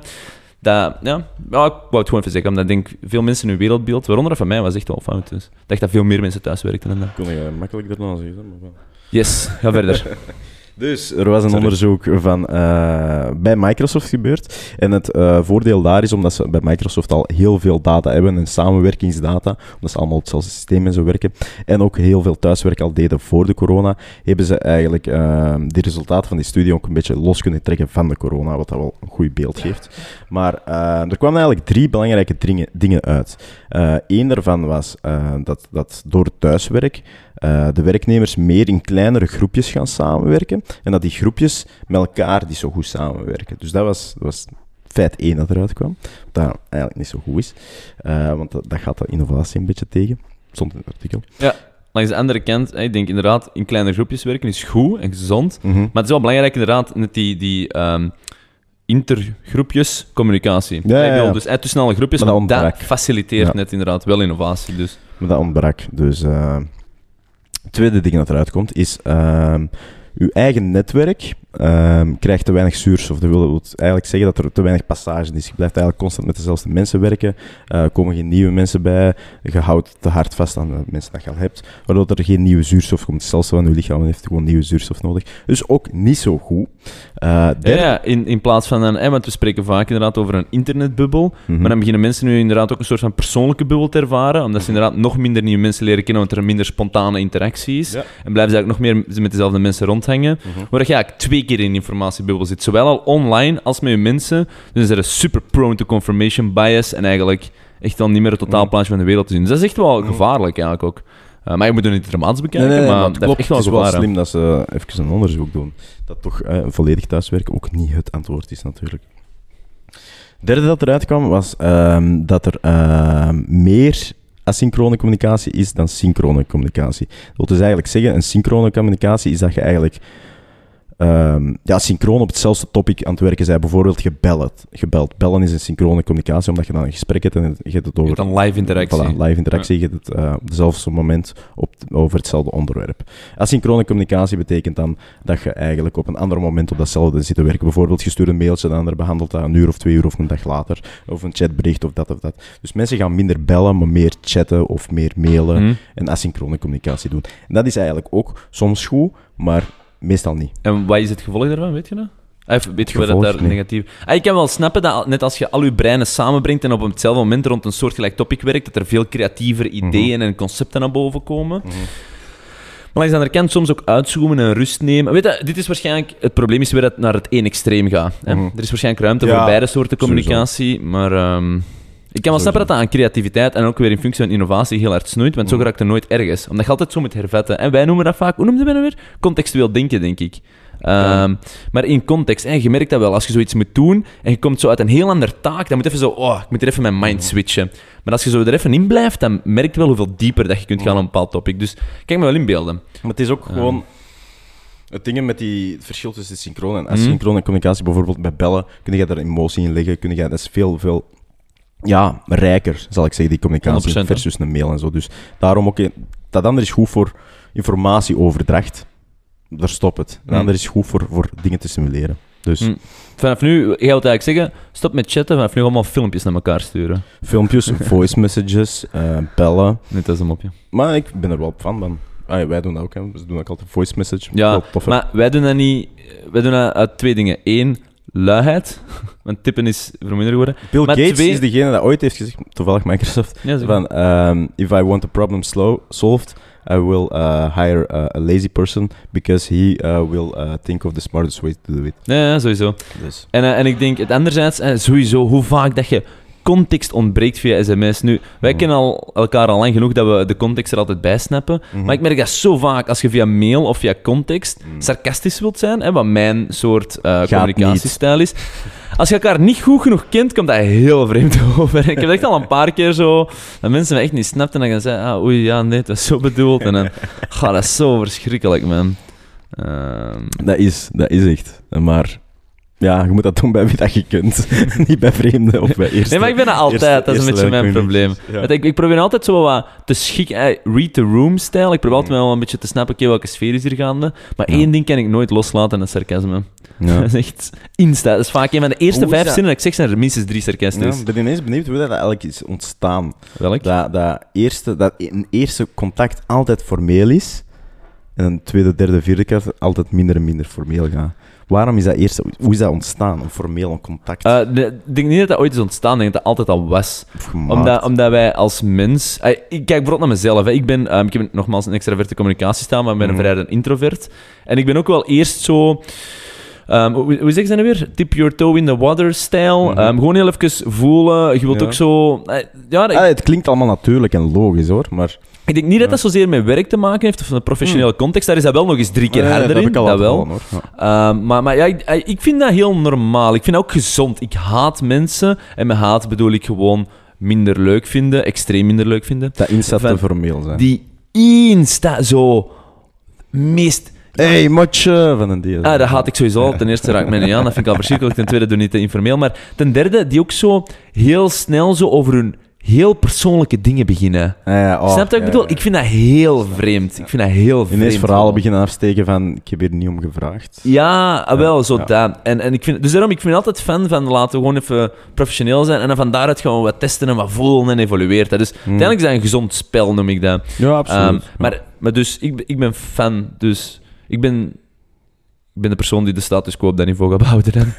Dat, ja, ja, ik wou het gewoon even zeggen, omdat ik denk, veel mensen in hun wereldbeeld, waaronder dat van mij, was echt wel fout. Dus ik dacht dat veel meer mensen thuis werkten dan dat. Kon je makkelijk daarna zeggen. Maar. Yes, ga verder. <laughs> Dus er was een Sorry. onderzoek van, eh, bij Microsoft gebeurd. En het eh, voordeel daar is omdat ze bij Microsoft al heel veel data hebben en samenwerkingsdata, omdat ze allemaal op hetzelfde systeem en zo werken. En ook heel veel thuiswerk al deden voor de corona, hebben ze eigenlijk eh, de resultaten van die studie ook een beetje los kunnen trekken van de corona, wat dat wel een goed beeld geeft. Maar er kwamen eigenlijk drie belangrijke dingen, dingen uit. Eén daarvan was dat, dat door thuiswerk eh, de werknemers meer in kleinere groepjes gaan samenwerken en dat die groepjes met elkaar niet zo goed samenwerken. Dus dat was, dat was feit één dat eruit kwam, dat eigenlijk niet zo goed is, Eh, want dat, dat gaat de innovatie een beetje tegen. Stond in het artikel. Langs de andere kant, ik denk inderdaad, in kleine groepjes werken is goed en gezond. Mhm. Maar het is wel belangrijk inderdaad, net die, die ehm, intergroepjes communicatie. Ja, ja, ja. Dus uit tussen alle groepjes, Maar dat faciliteert Ja. net inderdaad wel innovatie. Dus. Maar dat ontbrak. Dus eh, tweede ding dat eruit komt is... ehm, uw eigen netwerk ehm, krijgt te weinig zuurstof. Dat wil eigenlijk zeggen dat er te weinig passage is. Je blijft eigenlijk constant met dezelfde mensen werken. Er komen geen nieuwe mensen bij. Je houdt te hard vast aan de mensen dat je al hebt. Waardoor er geen nieuwe zuurstof komt. Stelsel van je lichaam heeft gewoon nieuwe zuurstof nodig. Dus ook niet zo goed. Uh, derde... Ja, in, in plaats van een... want we spreken vaak inderdaad over een internetbubbel. Mhm. Maar dan beginnen mensen nu inderdaad ook een soort van persoonlijke bubbel te ervaren. Omdat ze inderdaad nog minder nieuwe mensen leren kennen, want er een minder spontane interactie is. En blijven ze eigenlijk nog meer met dezelfde mensen rondhangen. Mm -hmm. Waar je eigenlijk twee keer in een informatiebubbel zit. Zowel al online als met je mensen. Dus er is super prone to confirmation bias. En eigenlijk echt dan niet meer het totaalplaatje van de wereld te zien. Dus dat is echt wel gevaarlijk eigenlijk ook. Uh, maar je moet er niet dramatisch bekijken, nee, nee, maar, dat klopt, echt wel Het is wel slim dat ze even een onderzoek doen. Dat toch uh, volledig thuiswerken ook niet het antwoord is natuurlijk. Het derde dat eruit kwam was uh, dat er ehm, meer asynchrone communicatie is dan synchrone communicatie. Dat wil dus eigenlijk zeggen, een synchrone communicatie is dat je eigenlijk um, ja, synchroon op hetzelfde topic aan het werken zijn. Bijvoorbeeld gebeld. gebeld. Bellen is een synchrone communicatie, omdat je dan een gesprek hebt en je hebt het over... Je hebt dan live interactie. Voilà, live interactie. Je hebt het uh, op dezelfde moment op, over hetzelfde onderwerp. Asynchrone communicatie betekent dan dat je eigenlijk op een ander moment op datzelfde zit te werken. Bijvoorbeeld, je stuurt een mailtje, de ander behandelt dat een uur of twee uur of een dag later. Of een chatbericht of dat of dat. Dus mensen gaan minder bellen, maar meer chatten of meer mailen mm. en asynchrone communicatie doen. En dat is eigenlijk ook soms goed, maar Meestal niet. En wat is het gevolg daarvan, weet je? Even, weet je wat dat daar negatief... Ah, ik kan wel snappen dat net als je al je breinen samenbrengt en op hetzelfde moment rond een soortgelijk topic werkt, dat er veel creatievere mhm. ideeën en concepten naar boven komen. Mm -hmm. Maar langs de andere kant soms ook uitzoomen en rust nemen. Weet je, dit is waarschijnlijk... Het probleem is weer dat het naar het één extreem gaat. Hè? Mhm. Er is waarschijnlijk ruimte voor beide soorten communicatie, maar... Um, ik kan wel snappen dat dat aan creativiteit en ook weer in functie van innovatie heel hard snoeit, want zo mm. raakt er nooit ergens. Omdat je altijd zo moet hervetten. En wij noemen dat vaak, hoe noemden we dat weer? Contextueel denken, denk ik. Um, maar in context, en je merkt dat wel, als je zoiets moet doen en je komt zo uit een heel ander taak, dan moet je even zo, oh, ik moet er even mijn mind mm. switchen. Maar als je zo er even in blijft, dan merk je wel hoeveel dieper dat je kunt gaan op een bepaald topic. Dus kijk me wel inbeelden. Maar het is ook gewoon... Het ding met die het verschil tussen synchroon en asynchrone mm. communicatie, bijvoorbeeld bij bellen, kun je daar emotie in leggen, kun je, dat is veel, veel ja, rijker, zal ik zeggen, die communicatie versus een mail en zo. Dus daarom ook, dat andere is goed voor informatieoverdracht. Daar stop het. Dat mm. andere is goed voor, voor dingen te simuleren. Dus. Mm. Vanaf nu, je wilt eigenlijk zeggen, stop met chatten, vanaf nu allemaal filmpjes naar elkaar sturen. Filmpjes, <laughs> voice messages, uh, bellen. Net als een mopje. Maar ik ben er wel fan van. Ah, wij doen dat ook, hè. we doen ook altijd voice message. Ja, maar wij doen dat niet... Wij doen dat uit twee dingen. Eén, luiheid. <laughs> Want tippen is verminder geworden. Bill Gates is degene dat ooit heeft gezegd, toevallig Microsoft, van um, if I want a problem slow, solved, I will uh, hire a lazy person because he uh, will uh, think of the smartest way to do it. Ja, sowieso. Dus. En, en ik denk, het anderzijds, sowieso, hoe vaak dat je context ontbreekt via sms. Nu, wij mm. kennen al, elkaar al lang genoeg dat we de context er altijd bij snappen. Mhm. Maar ik merk dat zo vaak als je via mail of via context mm. sarcastisch wilt zijn, hè, wat mijn soort uh, communicatiestijl is. Als je elkaar niet goed genoeg kent, komt dat heel vreemd <laughs> over. Ik heb echt al een paar keer zo dat mensen me echt niet snapten en dan gaan zeggen: ah, oei, ja, nee, dat is zo bedoeld. En dan, <laughs> ga dat is zo verschrikkelijk, man. Uh, dat, is, dat is echt. Maar ja, je moet dat doen bij wie dat je kunt. <laughs> niet bij vreemden of bij eerste. Nee, maar ik ben dat altijd. dat is een beetje mijn probleem. Ik, ik, probeer altijd zo wat te schikken. Eh, read the room-stijl. Ik probeer altijd wel een beetje te snappen okay, welke sfeer is hier gaande. Maar één ding kan ik nooit loslaten, en dat is sarcasme. Ja. <laughs> dat is echt insta. Dat is vaak een van de eerste vijf zinnen dat ik zeg, zijn er minstens drie sarcastisch. ik ben ineens benieuwd hoe dat eigenlijk is ontstaan. Welk? Dat, dat, eerste, dat een eerste contact altijd formeel is. En een tweede, derde, vierde keer altijd minder en minder formeel gaat. Waarom is dat eerst, hoe is dat ontstaan, een formeel contact? Uh, ik denk niet dat dat ooit is ontstaan, ik denk dat dat altijd al was. Omdat, omdat wij als mens... Uh, ik kijk bijvoorbeeld naar mezelf. Hè. Ik, ben, um, ik heb nogmaals een extraverte communicatiestijl, maar ik ben een mhm. vrij een introvert. En ik ben ook wel eerst zo... Um, hoe, hoe zeg je dat weer? Tip your toe in the water stijl. Mm -hmm. gewoon heel even voelen. Je wilt ook zo... Uh, ja, ah, het klinkt allemaal natuurlijk en logisch hoor, maar... Ik denk niet dat dat zozeer met werk te maken heeft of een professionele hmm. context. Daar is dat wel nog eens drie keer harder in. Dat, wel. Ehm, maar maar ja, ik, ik, vind dat heel normaal. Ik vind dat ook gezond. Ik haat mensen. En met haat bedoel ik gewoon minder leuk vinden, extreem minder leuk vinden. Dat Insta te formeel zijn. Die Insta zo meest hey, matje van een dier. Ah, dat haat ik sowieso. Ten eerste raak ik mij niet aan, dat vind ik al verschrikkelijk. Ten tweede doe niet te informeel. Maar ten derde, die ook zo heel snel zo over hun heel persoonlijke dingen beginnen. Ja, oh, Snap je wat ik ja, bedoel? Ik vind dat heel vreemd. Ik vind dat heel vreemd. Ineens verhalen gewoon. beginnen afsteken van, ik heb hier niet om gevraagd. Ja, ah, wel, zo dat. En, en ik vind, dus daarom, ik vind altijd fan van laten we gewoon even professioneel zijn en dan van daaruit gaan we wat testen en wat voelen en evolueert dat. Dus uiteindelijk is dat een gezond spel, noem ik dat. Ja, Hmm. absoluut. Ehm, maar, maar dus, ik, ben- ik ben fan, dus ik ben, ik ben de persoon die de status quo op dat niveau gaat behouden. <laughs>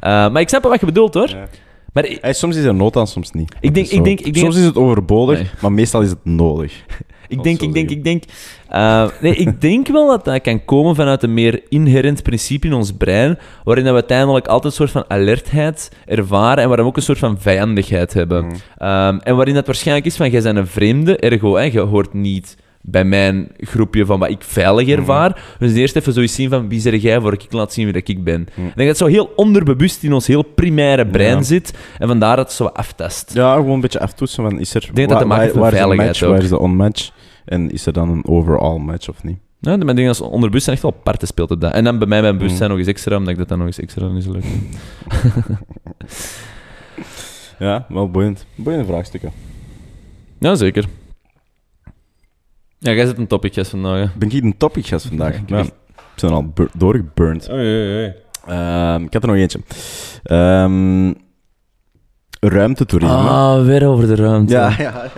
Eh, maar ik snap wel wat je bedoelt, hoor. Ja. Maar ik, Hey, soms is er nood aan, soms niet. Ik denk- ik zo. denk- ik denk soms is het overbodig, Nee. maar meestal is het nodig. <laughs> Ik denk, ik denk, ik denk... eh, nee, ik <laughs> denk wel dat dat kan komen vanuit een meer inherent principe in ons brein, waarin dat we uiteindelijk altijd een soort van alertheid ervaren en waarin we ook een soort van vijandigheid hebben. Mm. Ehm, en waarin dat waarschijnlijk is van, jij bent een vreemde, ergo, hè, je hoort niet bij mijn groepje van wat ik veilig Mhm. ervaar. Dus eerst even zoiets zien van, wie zeg jij voor ik laat zien wie dat ik ben. Mm. Ik denk dat het zo heel onderbewust in ons heel primaire brein Ja. zit, en vandaar dat het zo aftast. Ja, gewoon een beetje aftoetsen. Van, is er, denk dat dat maakt veiligheid match, ook. waar is de onmatch? En is er dan een overall match of niet? Ja, maar ik denk dat onderbewustzijn echt wel parten speelt op dat. En dan bij mij bij bewustzijn Mm. nog eens extra, omdat ik dat dan nog eens extra is leuk. <laughs> Ja, wel boeiend. Boeiende vraagstukken. Ja, zeker. Ja, jij zit een topic gast vandaag. hè. Ben ik een topic gast vandaag? Ja, ik zijn al bur- doorgeburnt. Ehm, ik had er nog eentje. Ehm ruimtetoerisme. Ah, weer over de ruimte. ja, <laughs> ja, ja.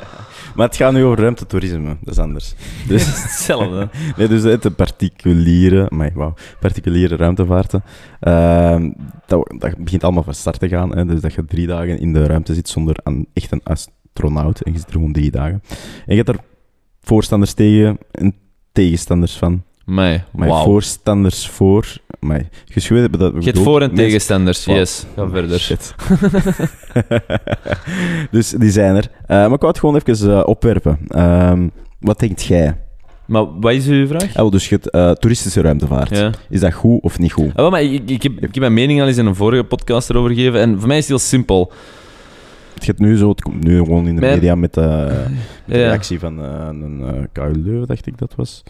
Maar het gaat nu over ruimtetoerisme. Dat is anders. <laughs> Dus, hetzelfde. <laughs> nee, dus het de particuliere, amai, wauw, particuliere ruimtevaarten. Ehm, dat, dat begint allemaal van start te gaan. Hè, dus dat je drie dagen in de ruimte zit zonder een, echt een astronaut. En je zit er gewoon drie dagen. En je hebt er voorstanders tegen en tegenstanders van. Mij, wauw. voorstanders voor. Maar geschreven hebben dat. Je voor- en mensen- tegenstanders, yes. Ga verder. <laughs> Shit. <laughs> dus die zijn er. Eh, maar ik wou het gewoon even eh, opwerpen. Ehm, wat denkt jij? Maar wat is uw vraag? Ah, dus je hebt eh, toeristische ruimtevaart. Ja. Is dat goed of niet goed? Ah, maar ik, ik, heb, ik heb mijn mening al eens in een vorige podcast erover gegeven. En voor mij is het heel simpel. Het gaat nu zo, het komt nu gewoon in de Mijn- media met, <laughs> met de reactie van eh, een KU Leuven, dacht ik dat was.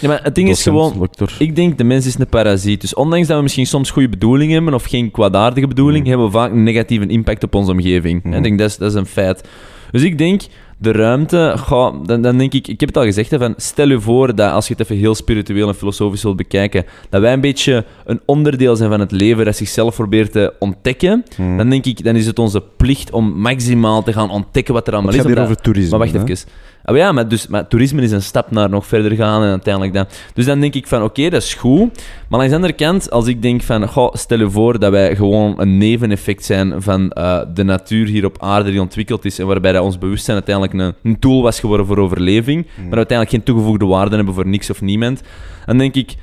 Ja, maar het ding is gewoon... doctor. Ik denk, de mens is een parasiet. Dus ondanks dat we misschien soms goede bedoelingen hebben of geen kwaadaardige bedoeling, Mhm. hebben we vaak een negatieve impact op onze omgeving. En Mhm. ik denk, dat is, dat is een feit. Dus ik denk, de ruimte, goh, dan, dan denk ik, ik heb het al gezegd, hè, van, stel je voor dat als je het even heel spiritueel en filosofisch wilt bekijken, dat wij een beetje een onderdeel zijn van het leven dat zichzelf probeert te ontdekken, Hmm. dan denk ik, dan is het onze plicht om maximaal te gaan ontdekken wat er allemaal Het is. gaat hier over toerisme. maar wacht hè? even. Ah, ja, maar, dus, maar toerisme is een stap naar nog verder gaan en uiteindelijk dan. Dus dan denk ik van, oké, dat is goed. Maar langs de andere kant, als ik denk van, goh, stel je voor dat wij gewoon een neveneffect zijn van eh, de natuur hier op aarde die ontwikkeld is en waarbij dat ons bewustzijn uiteindelijk een, een tool was geworden voor overleving, Hmm. maar uiteindelijk geen toegevoegde waarde hebben voor niks of niemand, dan denk ik...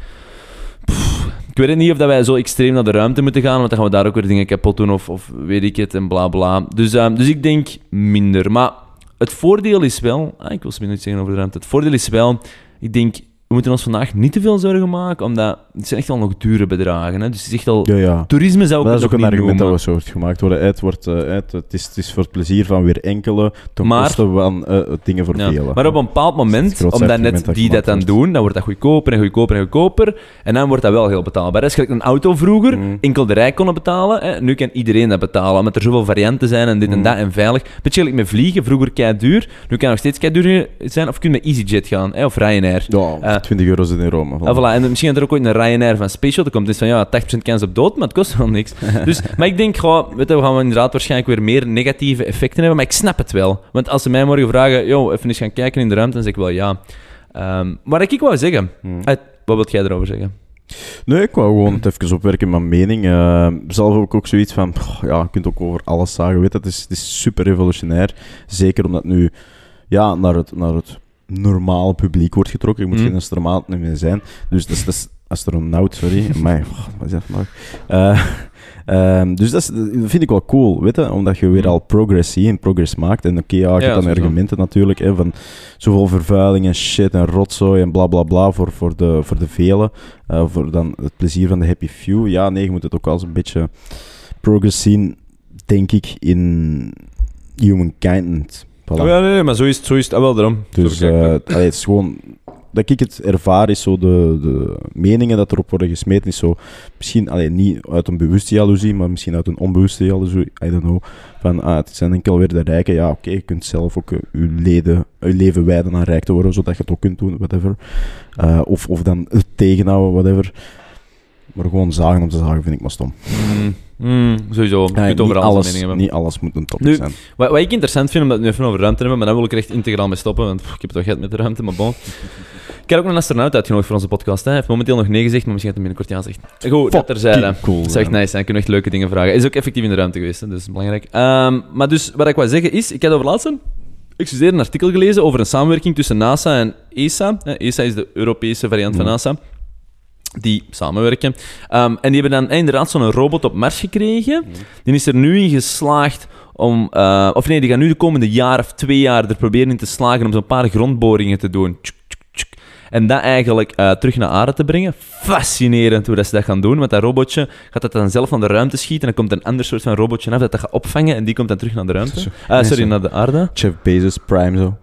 pff, ik weet niet of dat wij zo extreem naar de ruimte moeten gaan, want dan gaan we daar ook weer dingen kapot doen of, of weet ik het en bla bla. Dus, eh, dus ik denk minder. Maar het voordeel is wel... Ah, ik wil zo iets zeggen over de ruimte. Het voordeel is wel, ik denk, we moeten ons vandaag niet te veel zorgen maken, omdat het zijn echt al nog dure bedragen. Hè? Dus het is echt al... Ja, ja. Toerisme zou ik Maar dat is ook een argument dat we zo wordt gemaakt worden. Het, wordt, eh, het, het, is, het is voor het plezier van weer enkele, ten Maar- koste van eh, dingen voor Ja, velen. Maar op een bepaald moment, omdat net dat die dat dan doen, dan wordt dat goedkoper en goedkoper en goedkoper. En dan wordt dat wel heel betaalbaar. Dat is gelijk een auto vroeger, Mm. enkel de rijk konden betalen. Hè. Nu kan iedereen dat betalen, omdat er zoveel varianten zijn en dit en Mm. dat en veilig. Beetje gelijk met vliegen, vroeger kei duur. Nu kan het nog steeds kei duur zijn. Of kun je met EasyJet gaan, hè, of Ryanair. Ja, Eh, 20 euro zit in Rome. Ah, voilà. En misschien dat er ook ooit een Ryanair van Space Shuttle komt. Dus van ja, 80% kans op dood, maar het kost wel niks. <laughs> dus, maar ik denk, goh, weet je, we gaan inderdaad waarschijnlijk weer meer negatieve effecten hebben. Maar ik snap het wel. Want als ze mij morgen vragen, yo, even eens gaan kijken in de ruimte, dan zeg ik wel ja. Ehm, maar ik wou zeggen, Hmm. uit, wat wil jij erover zeggen? Nee, ik wou gewoon het even opwerken mijn mening. Eh, zelf heb ik ook zoiets van, ja, je kunt ook over alles zagen. Weet je, het is, het is super revolutionair. Zeker omdat nu ja, naar, het, naar het normale publiek wordt getrokken. Je moet Mm. geen astronaut meer zijn. Dus dat is, dat is astronaut, sorry. <laughs> Maar, oh, wat is dat vandaag? Eh, ehm, dus dat, is, dat vind ik wel cool, weet je? Omdat je weer Mm. al progress ziet en progress maakt. En oké, ja, je Ja, dan sowieso. argumenten natuurlijk, hè, van zoveel vervuiling en shit en rotzooi en bla bla bla voor, voor, de, voor de velen. Eh, voor dan het plezier van de happy few. Ja, nee, je moet het ook wel eens een beetje progress zien, denk ik, in humankind. Voilà. Oh ja, nee, nee, maar zo is het, zo is het ah, wel daarom. Dus allee, het is gewoon dat ik het ervaar, is zo de, de meningen dat erop worden gesmeten, is zo misschien alleen niet uit een bewuste jaloezie, maar misschien uit een onbewuste jaloezie, I don't know. Van, ah, het zijn enkel weer de rijken. Ja, oké, je kunt zelf ook eh, je, leden, je leven wijden aan rijk te worden, zodat je het ook kunt doen, whatever. Eh, of, of dan het tegenhouden, whatever. Maar gewoon zagen om te zagen vind ik maar stom. Mm, mm, sowieso. Je Ja, kunt niet, over alles mening hebben. niet alles moet een topic Nu- zijn. Wat, wat ik interessant vind, omdat we het nu even over ruimte hebben, maar dan wil ik er echt integraal mee stoppen, want pff, ik heb het toch gehad met de ruimte, maar bon. Ik heb ook een astronaut uitgenodigd voor onze podcast. Hè. Hij heeft momenteel nog nee gezegd, maar misschien gaat hij binnenkort ja zeggen. Goed, dat terzijde. Cool. Dat is echt nice, hè. kunnen echt leuke dingen vragen. Hij is ook effectief in de ruimte geweest, hè. dus dat is belangrijk. Ehm, maar dus, wat ik wou zeggen is, ik heb over laatst een, excuseer, een artikel gelezen over een samenwerking tussen NASA en ESA. ESA is de Europese variant van Ja. NASA. Die samenwerken. Ehm, en die hebben dan inderdaad zo'n robot op Mars gekregen. Die is er nu in geslaagd om... eh, of nee, die gaan nu de komende jaar of twee jaar er proberen in te slagen om zo'n paar grondboringen te doen. En dat eigenlijk eh, terug naar aarde te brengen. Fascinerend hoe dat ze dat gaan doen. Want dat robotje gaat dat dan zelf naar de ruimte schieten. En dan komt een ander soort van robotje af dat dat gaat opvangen. En die komt dan terug naar de ruimte. Nee, sorry, naar de aarde. Jeff Bezos, Prime, zo.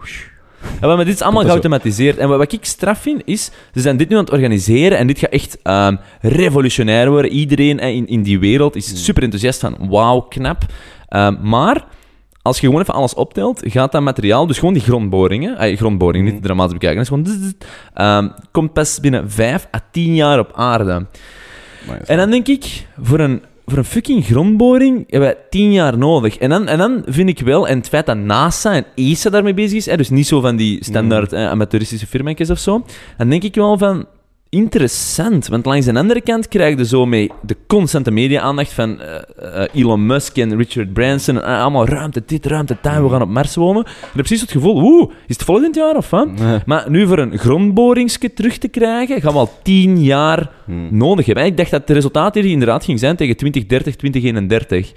Ja, maar dit is allemaal Komt geautomatiseerd. En wat, wat ik straf vind, is... Ze zijn dit nu aan het organiseren en dit gaat echt ehm, revolutionair worden. Iedereen in, in die wereld is super enthousiast van... Wauw, knap. Ehm, maar... Als je gewoon even alles optelt, gaat dat materiaal, dus gewoon die grondboringen, eh, grondboring, niet Mhm. dramatisch bekijken, dat is gewoon, zzz, ehm, komt pas binnen 5 à 10 jaar op aarde. En dan denk ik, voor een, voor een fucking grondboring hebben wij tien jaar nodig. En dan, en dan vind ik wel, en het feit dat NASA en ESA daarmee bezig is, hè, dus niet zo van die standaard eh, amateuristische firma's of zo, dan denk ik wel van, interessant. Want langs de andere kant krijg je zo mee de constante media-aandacht van eh, eh, Elon Musk en Richard Branson, en, eh, allemaal ruimte dit, ruimte dat, we gaan op Mars wonen. Ik heb precies het gevoel, oeh, is het volgend jaar of wat? Nee. Maar nu voor een grondboringske terug te krijgen, gaan we al tien jaar Hmm. nodig hebben. Ik dacht dat het resultaat hier inderdaad ging zijn tegen 2030, 2031.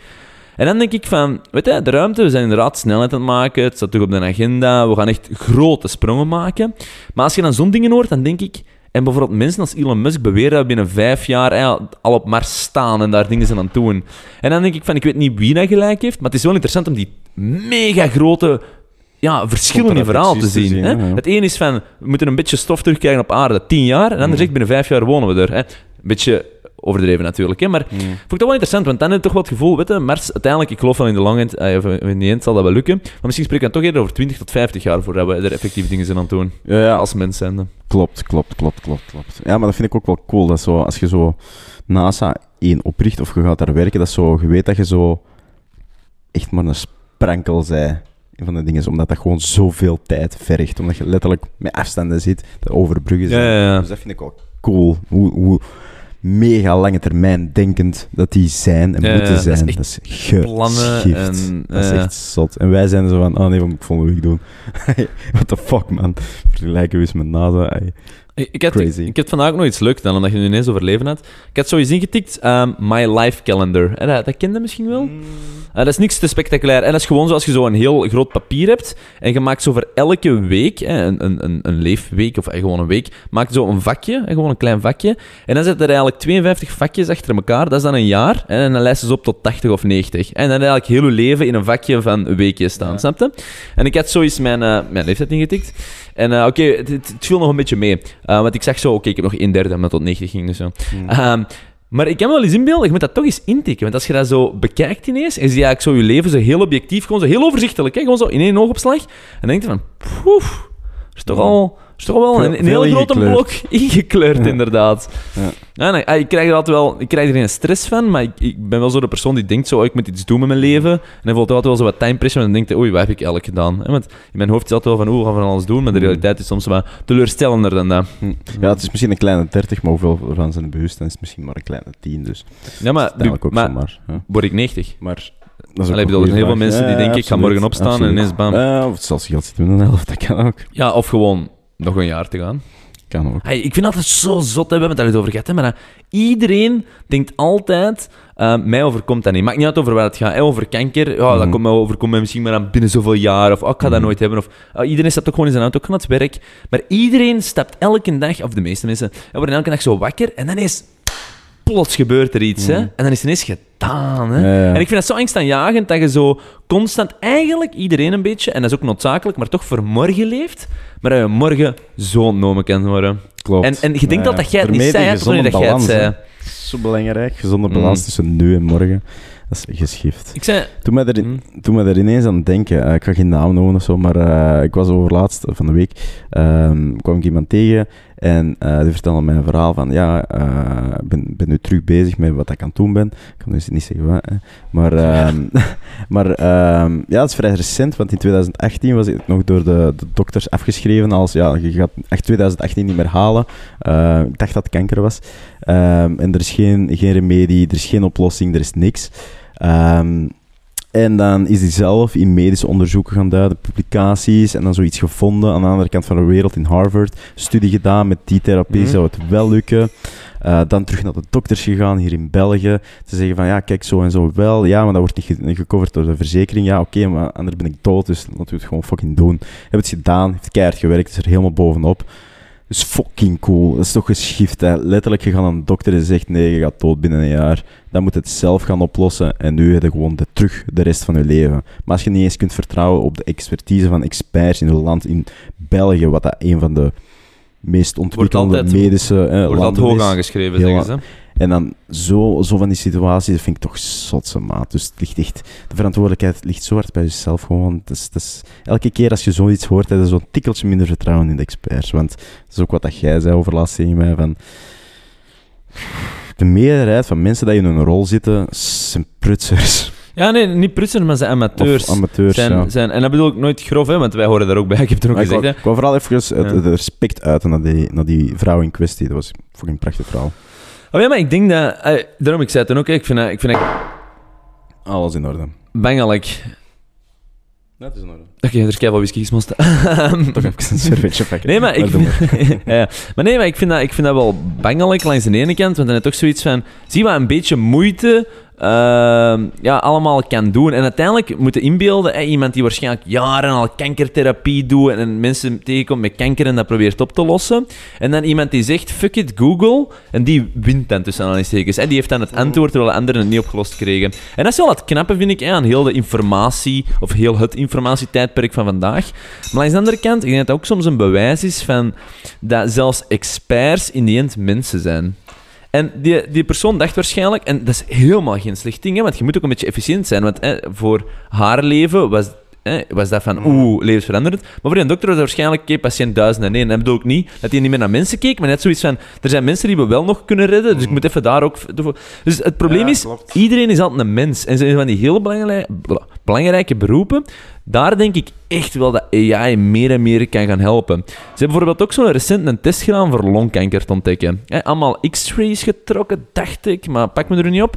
En dan denk ik van, weet je, de ruimte, we zijn inderdaad snelheid aan het maken, het staat toch op de agenda, we gaan echt grote sprongen maken. Maar als je dan zo'n dingen hoort, dan denk ik... En bijvoorbeeld mensen als Elon Musk beweren dat we binnen vijf jaar al op Mars staan en daar dingen zijn aan het doen. En dan denk ik van, ik weet niet wie dat gelijk heeft, maar het is wel interessant om die mega grote ja, verschillen in verhaal te zien. hè. ja. Het ene is van, we moeten een beetje stof terugkrijgen op aarde, tien jaar. En de ander zegt, binnen vijf jaar wonen we er. Hè. Een beetje overdreven natuurlijk, hè. maar Hmm. vond ik dat wel interessant, want dan heb je toch wel het gevoel, weet je, Mars, uiteindelijk, ik geloof wel in de long end, eh, in de end zal dat wel lukken, maar misschien spreken we dan toch eerder over 20 tot 50 jaar voordat we er effectief dingen zijn aan het doen, Ja, ja, als mens zijn. Klopt, klopt, klopt, klopt, klopt. Ja, maar dat vind ik ook wel cool. Dat zo, als je zo NASA één opricht of je gaat daar werken, dat zo, je weet dat je zo echt maar een sprankel zij van de dingen, is, omdat dat gewoon zoveel tijd vergt. Omdat je letterlijk met afstanden zit, de overbruggen Ja, zijn. ja, ja. Dus dat vind ik wel cool. Hoe, hoe mega lange termijn denkend dat die zijn en Ja, moeten dat is zijn. echt Dat is, plannen en, dat is echt zot. En wij zijn zo van, oh nee, wat moet ik volgende week doen? <laughs> What the fuck, man. Vergelijken we eens met NASA. Ik, had, Crazy. ik had vandaag ook nog iets leuks dan, omdat je nu ineens over leven had. Ik had zoiets ingetikt, ehm, My Life Calendar. En dat, dat kende je misschien wel? Eh, dat is niks te spectaculair. En dat is gewoon zoals je zo een heel groot papier hebt. En je maakt zo voor elke week, hè, een, een, een, een leefweek of eh, gewoon een week, maak je zo een vakje, gewoon een klein vakje. En dan zet er eigenlijk 52 vakjes achter elkaar. Dat is dan een jaar. En dan lijst ze op tot 80 of 90. En dan eigenlijk heel je leven in een vakje van weekjes staan, Ja. snap je? En ik had zoiets mijn, eh, mijn leeftijd ingetikt. En eh, oké, het, het, het viel nog een beetje mee. Eh, want ik zag zo, oké, ik heb nog een derde het tot 90 ging. Dus zo. Hmm. Ehm, maar ik me wel eens inbeelden, je moet dat toch eens intikken. Want als je dat zo bekijkt ineens, en je ziet eigenlijk zo je leven zo heel objectief, gewoon zo heel overzichtelijk, hè? gewoon zo in één oogopslag. En dan denk je van, poef, is toch al, is toch wel een, heel grote blok ingekleurd, Ja. inderdaad. Ja. Ja, nee, ah, ik, krijg er altijd wel, ik krijg er geen stress van, maar ik, ik ben wel zo de persoon die denkt zo, oh, ik moet iets doen met mijn leven. En dan voelt altijd wel zo wat time pressure en dan denkt oei, wat heb ik eigenlijk gedaan? Hè, Want in mijn hoofd is altijd wel van, oeh, we gaan van alles doen, maar de Hmm. realiteit is soms wat teleurstellender dan dat. Hm. Ja, het is misschien een kleine 30, maar hoeveel ervan zijn bewust? Dan is het misschien maar een kleine 10. Dus Ja, maar, uiteindelijk ook maar zomaar. Word ik 90? Maar dat Allee, bedoel, er zijn heel veel mensen die denken, ik ga morgen absoluut, opstaan en ineens bam. Ja, of zelfs geld zitten met een helft, dat kan ook. Ja, of gewoon nog een jaar te gaan. Kan ook. Hey, ik vind altijd zo zot, hè, we hebben het daar over gehad, hè, maar dat iedereen denkt altijd, eh, mij overkomt dat niet. Maakt niet uit over waar het gaat, hè, over kanker, ja, dat Mhm. komt mij overkomt mij misschien maar aan binnen zoveel jaar, of oh, ik ga dat Mhm. nooit hebben, of ah, iedereen stapt ook gewoon in zijn auto, ik ga naar het werk. Maar iedereen stapt elke dag, of de meeste mensen, en worden elke dag zo wakker, en dan is plots gebeurt er iets, hè. Mhm. En dan is het ineens gedaan, hè. Ja, ja. En ik vind het zo angstaanjagend dat je zo constant, eigenlijk iedereen een beetje, en dat is ook noodzakelijk, maar toch voor morgen leeft, maar dat je morgen zo ontnomen kan worden. Klopt. En, en je denkt Ja, dat, dat jij het niet zei, wanneer dat jij het balans, zei. hè. Dat Zo belangrijk, gezonde Mm. balans tussen nu en morgen. Dat is geschift. Ik zei... Toen mij, er, Mm. toen mij er ineens aan denken, eh, ik ga geen naam noemen of zo, maar eh, ik was overlaatst van de week, ehm, kwam ik iemand tegen en eh, die vertelde mij een verhaal van, ja, eh, ik ben, ben nu terug bezig met wat ik aan het doen ben. Ik kan dus niet zeggen wat, hè. maar, ehm, <laughs> maar ehm, ja, het is vrij recent, want in 2018 was ik nog door de, de dokters afgeschreven als, ja, je gaat echt 2018 niet meer halen. Eh, ik dacht dat het kanker was. Ehm, en er is geen, geen remedie, er is geen oplossing, er is niks. Ehm, en dan is hij zelf in medische onderzoeken gaan duiden, publicaties, en dan zoiets gevonden aan de andere kant van de wereld in Harvard. Studie gedaan met die therapie, Mhm. zou het wel lukken. Eh, dan terug naar de dokters gegaan hier in België. Te zeggen van ja, kijk, zo en zo wel. Ja, maar dat wordt niet ge- gecoverd door de verzekering. Ja, oké, maar anders ben ik dood, dus laten we het gewoon fucking doen. Heb het gedaan, heeft keihard gewerkt, is er helemaal bovenop. Dus fucking cool. Dat is toch geschift. Letterlijk, je gaat de dokter en zegt nee, je gaat dood binnen een jaar. Dan moet het zelf gaan oplossen en nu heb je gewoon de, terug de rest van je leven. Maar als je niet eens kunt vertrouwen op de expertise van experts in een land, in België, wat dat een van de meest ontwikkelde altijd- medische eh, Wordt dat landen hoog aangeschreven, zeggen ze. En dan zo, zo van die situaties, dat vind ik toch zotse maat. Dus het ligt echt, de verantwoordelijkheid ligt zo hard bij jezelf gewoon. Het is, het is, elke keer als je zoiets hoort, heb je zo'n tikkeltje minder vertrouwen in de experts. Want dat is ook wat dat jij zei over laatst tegen mij, van... De meerderheid van mensen die in een rol zitten, zijn prutsers. Ja, nee, niet prutsen, maar ze amateurs. Of amateurs, zijn, ja. zijn, en dat bedoel ik nooit grof, hè, want wij horen daar ook bij. <laughs> Ik heb het er ook Maar ik gezegd, wou, ik wou vooral even het, Ja. het respect uiten naar die, naar die vrouw in kwestie. Dat was een fucking prachtige vrouw. Oh ja, maar ik denk dat... eh, daarom, ik zei het toen ook, ik vind dat, ik vind dat Alles in orde. bangelijk. Dat is in orde. Oké, er is keihard whisky gesmost. <laughs> Toch even een servetje pakken. Nee, maar ik, <laughs> ja, maar nee, maar ik vind dat, ik vind dat wel bangelijk langs de ene kant, want dan heb je toch zoiets van, zie wat een beetje moeite ehm, ja, allemaal kan doen. En uiteindelijk moeten inbeelden, iemand die waarschijnlijk jaren al kankertherapie doet en mensen tegenkomt met kanker en dat probeert op te lossen. En dan iemand die zegt, fuck it, Google, en die wint dan tussen aanhalingstekens. Hè. Die heeft dan het antwoord, terwijl de anderen het niet opgelost kregen. En dat is wel het knappe, vind ik, aan heel de informatie, of heel het informatietijdperk van vandaag. Maar langs de andere kant, ik denk dat dat ook soms een bewijs is van dat zelfs experts in die end mensen zijn. En die, die persoon dacht waarschijnlijk, en dat is helemaal geen slecht ding, hè, want je moet ook een beetje efficiënt zijn. Want hè, voor haar leven was, hè, was dat van, oeh, levensveranderend. Maar voor een dokter was dat waarschijnlijk, oké, patiënt 1001. En dat bedoel ik niet dat hij niet meer naar mensen keek, maar net zoiets van, er zijn mensen die we wel nog kunnen redden, dus ik moet even daar ook... Dus het probleem Ja, is, klopt. iedereen is altijd een mens. En zijn van die heel belangrij- bla- belangrijke beroepen, daar denk ik echt wel dat AI meer en meer kan gaan helpen. Ze hebben bijvoorbeeld ook zo'n recent een test gedaan voor longkanker te ontdekken. Allemaal x-rays getrokken, dacht ik, maar pak me er niet op.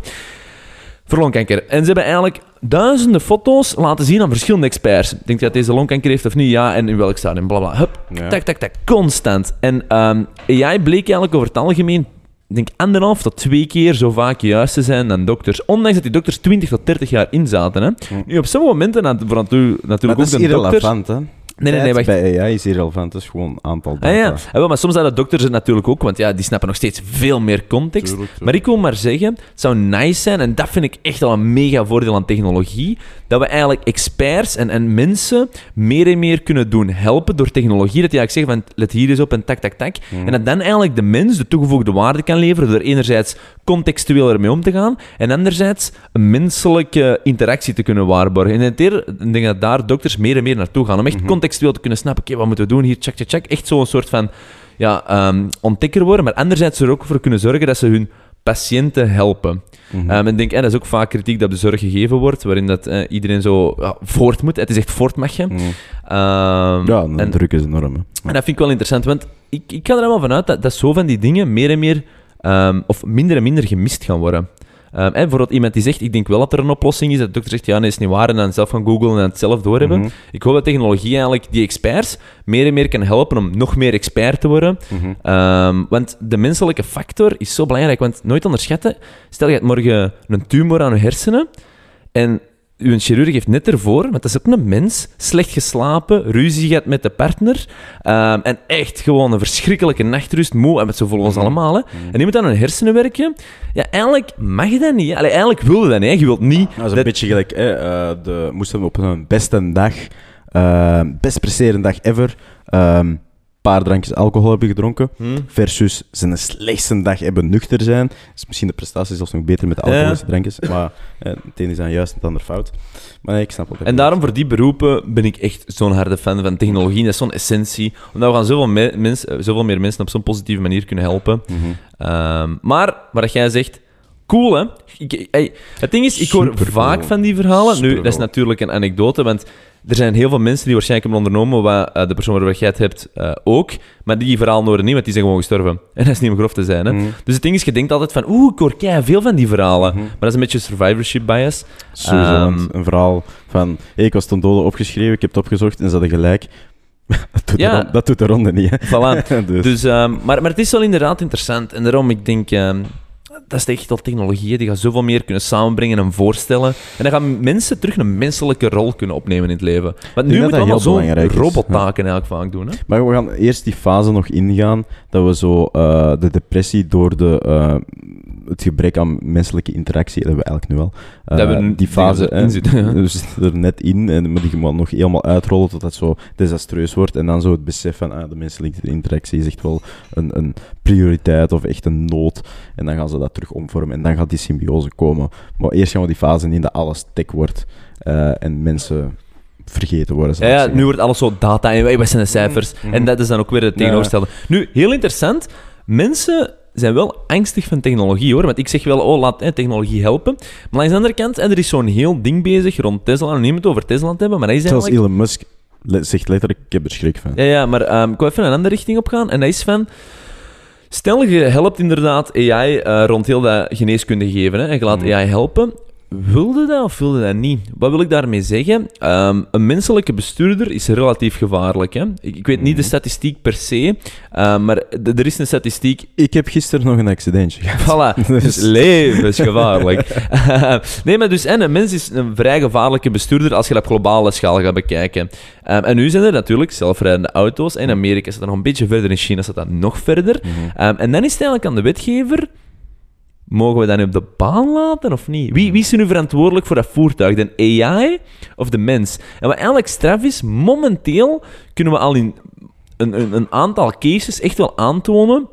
Voor longkanker. En ze hebben eigenlijk duizenden foto's laten zien aan verschillende experts. Denk je dat deze longkanker heeft of niet? Ja, en in welk stadium? Blablabla. Hup, Ja. tak, tak, tak. Constant. En ehm, AI bleek eigenlijk over het algemeen, denk anderhalf tot twee keer zo vaak juist te zijn dan dokters. Ondanks dat die dokters 20 tot 30 jaar in zaten. Hè. Hm. Nu, op sommige momenten, natuurlijk dat is ook de dokters... irrelevant, hè. Nee, nee, nee, wacht. Bij AI is irrelevant, dat is gewoon aantal data. Ah, ja. Ah, wel, maar soms zijn de dokters het natuurlijk ook, want ja, die snappen nog steeds veel meer context. Tuurlijk, tuurlijk. Maar ik wil maar zeggen, het zou nice zijn, en dat vind ik echt al een mega voordeel aan technologie, dat we eigenlijk experts en, en mensen meer en meer kunnen doen helpen door technologie. Dat die eigenlijk zeggen van, let hier eens op en tak, tak, tak. Mhm. En dat dan eigenlijk de mens de toegevoegde waarde kan leveren door enerzijds contextueel ermee om te gaan en anderzijds een menselijke interactie te kunnen waarborgen. En ik denk ik denk dat daar dokters meer en meer naartoe gaan, om echt contextueel te kunnen snappen, oké, wat moeten we doen hier, check, check, check. Echt zo'n soort van ja, ehm, ontdekker worden, maar anderzijds er ook voor kunnen zorgen dat ze hun patiënten helpen. Mhm. Ehm, en ik denk, eh, dat is ook vaak kritiek dat op de zorg gegeven wordt, waarin dat, eh, iedereen zo ja, voort moet. Het is echt voortmagje. Mhm. Ehm, Ja, de en, druk is enorm. hè. en dat vind ik wel interessant, want ik, ik ga er helemaal vanuit dat, dat zo van die dingen meer en meer, ehm, of minder en minder gemist gaan worden. Ehm, en bijvoorbeeld iemand die zegt, ik denk wel dat er een oplossing is, dat de dokter zegt, ja, nee, is niet waar, en dan zelf gaan googlen en het zelf doorhebben. Mhm. Ik hoop dat technologie eigenlijk die experts meer en meer kan helpen om nog meer expert te worden. Mhm. Ehm, want de menselijke factor is zo belangrijk, want nooit onderschatten, stel je hebt morgen een tumor aan je hersenen, en uw chirurg heeft net ervoor, want dat is ook een mens, slecht geslapen, ruzie gehad met de partner, ehm, en echt gewoon een verschrikkelijke nachtrust, moe, en met zo volgens ons allemaal, hè. En die moet aan hun hersenen werken. Ja, eigenlijk mag je dat niet. Allee, eigenlijk wil je dat niet. hè. Je wilt niet... Dat is een dat- beetje gelijk, hè, eh, de, moesten we op hun beste dag, eh, best presterende dag ever, een paar drankjes alcohol hebben gedronken, Hm? versus zijn slechtste dag hebben nuchter zijn. Is misschien de prestatie zelfs nog beter met de Ja. alcoholische drankjes, maar eh, het een is dan juist het ander fout. Maar nee, ik snap je En daarom voor die beroepen ben ik echt zo'n harde fan van technologie. Dat is zo'n essentie. Omdat we gaan zoveel, me- mens- eh, zoveel meer mensen op zo'n positieve manier kunnen helpen. Mhm. Ehm, maar, wat jij zegt, cool hè. Ik, hey, het ding is, ik hoor Supercool. vaak van die verhalen. Nu, dat is natuurlijk een anekdote, want er zijn heel veel mensen die waarschijnlijk hebben ondernomen wat eh, de persoon waarover jij het hebt eh, ook. Maar die verhalen horen niet, want die zijn gewoon gestorven. <laughs> En dat is niet om grof te zijn. Hè. Mhm. Dus het ding is, je denkt altijd van, oeh, ik hoor kei veel van die verhalen. Mhm. Maar dat is een beetje survivorship bias. Sowieso, Ehm, een verhaal van, hey, ik was ten dode opgeschreven, ik heb het opgezocht en ze hadden gelijk. <laughs> dat, doet Ja. de ronde, dat doet de ronde niet, hè. Voilà. <laughs> dus, Dus, ehm, maar, maar het is wel inderdaad interessant. En daarom, ik denk, ehm, dat is echt wel technologieën die gaan zoveel meer kunnen samenbrengen en voorstellen. En dan gaan mensen terug een menselijke rol kunnen opnemen in het leven. Want nu moeten we allemaal is. robottaken eigenlijk vaak doen. Hè? Maar we gaan eerst die fase nog ingaan, dat we zo eh, de depressie door de, eh, het gebrek aan menselijke interactie, hebben we eigenlijk nu. Eh, Dat we nu- die fase, erin zitten, ja. we zitten er net in, en, maar die moet nog helemaal uitrollen tot dat zo desastreus wordt. En dan zo het besef van, ah, de menselijke interactie is echt wel een, een prioriteit of echt een nood. En dan gaan ze dat terug omvormen en dan gaat die symbiose komen. Maar eerst gaan we die fase in dat alles tech wordt eh, en mensen vergeten worden. Ja, nu wordt alles zo data en wij- zijn de cijfers. Mhm. En dat is dan ook weer het tegenovergestelde. Nu, heel interessant. Mensen zijn wel angstig van technologie hoor. Want ik zeg wel, oh, laat hè, technologie helpen. Maar langs de andere kant, en er is zo'n heel ding bezig rond Tesla. En niet het over Tesla te hebben, maar dat is Zelfs eigenlijk... Elon Musk le- zegt letterlijk, ik heb er schrik van. Ja, ja, maar ehm, ik wil even een andere richting op gaan. En dat is van... Stel, je helpt inderdaad AI eh, rond heel dat geneeskunde geven. Hè, en je laat Mhm. AI helpen. Wilde dat of wilde dat niet? Wat wil ik daarmee zeggen? Ehm, een menselijke bestuurder is relatief gevaarlijk. Hè? Ik, ik weet niet de Mhm. statistiek per se, eh, maar er is een statistiek Ik heb gisteren nog een accidentje gehad. Voilà, <laughs> Dus- dus levensgevaarlijk. <laughs> <laughs> nee, maar dus en een mens is een vrij gevaarlijke bestuurder als je dat op globale schaal gaat bekijken. Ehm, en nu zijn er natuurlijk zelfrijdende auto's. In Amerika is dat nog een beetje verder, in China staat dat nog verder. Mhm. Ehm, en dan is het eigenlijk aan de wetgever... Mogen we dat nu op de baan laten of niet? Wie, wie is er nu verantwoordelijk voor dat voertuig? De AI of de mens? En wat eigenlijk straf is, momenteel kunnen we al in een, een, een aantal cases echt wel aantonen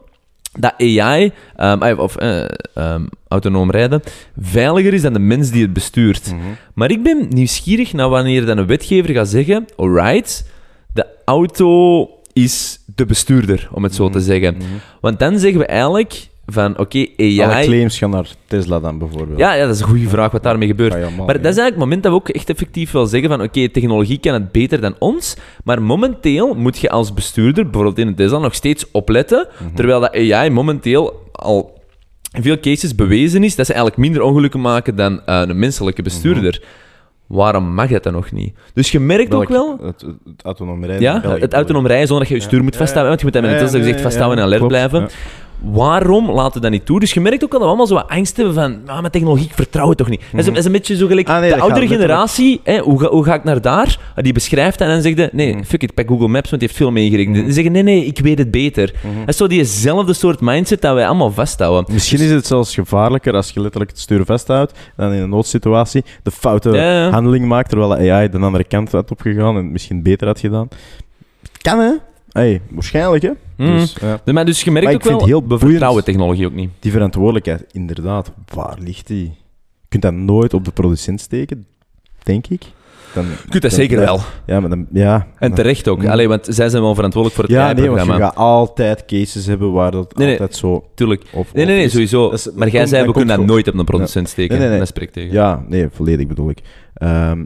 dat AI, ehm, of eh, ehm, autonoom rijden, veiliger is dan de mens die het bestuurt. Mhm. Maar ik ben nieuwsgierig naar wanneer dan een wetgever gaat zeggen: alright, de auto is de bestuurder, om het zo te zeggen. Mhm. Want dan zeggen we eigenlijk van: oké, Alle AI. claims gaan naar Tesla dan bijvoorbeeld. Ja, ja, dat is een goede vraag wat daarmee gebeurt. Allemaal, Maar dat is eigenlijk het moment dat we ook echt effectief wel zeggen van oké, technologie kan het beter dan ons, maar momenteel moet je als bestuurder, bijvoorbeeld in een Tesla, nog steeds opletten, Mhm. terwijl dat AI momenteel al in veel cases bewezen is dat ze eigenlijk minder ongelukken maken dan eh, een menselijke bestuurder. Waarom mag dat dan nog niet? Dus je merkt ook wel... Het, het, autonoom rijden. Ja, België het autonoom rijden zonder dat je je stuur moet vasthouden. Want je moet dat met een Tesla gezegd vasthouden en alert blijven. Waarom laten we dat niet toe? Dus je merkt ook dat we allemaal zo wat angst hebben van, ah, met technologie, ik vertrouw het toch niet. Dat, is, dat is een beetje zo gelijk, Ah, nee, de oudere generatie, hè, hoe, ga, hoe ga ik naar daar? Ah, Die beschrijft dat en dan zegt hij, nee, Mhm. fuck it, pak Google Maps, want die heeft veel meegerekend. Die zeggen, nee, nee, ik weet het beter. Mhm. Dat is zo diezelfde soort mindset dat wij allemaal vasthouden. Misschien is het zelfs gevaarlijker als je letterlijk het stuur vasthoudt dan in een noodsituatie de foute ja. handeling maakt, terwijl de AI de andere kant had opgegaan en het misschien beter had gedaan. Kan, hè? Hey, waarschijnlijk, hè? Mhm. Dus, ja. Dus, maar dus je merkt Maar ook ik vind wel, heel we boeiend. vertrouwen technologie ook niet. Die verantwoordelijkheid, inderdaad, waar ligt die? Je kunt dat nooit op de producent steken, denk ik. Dan, Je kunt dat dan- zeker dan- wel. Ja, maar dan, ja. En dan- terecht ook. Allee, want zij zijn wel verantwoordelijk voor het Ja, nee, want je gaat altijd cases hebben waar dat Nee, nee. altijd zo... Tuurlijk. Of, Nee, nee, nee, is. sowieso. is- maar jij zei, we kunnen dat nooit op een producent steken. Nee, nee, nee. Dat spreekt tegen. Ja, nee, volledig bedoel ik. Ehm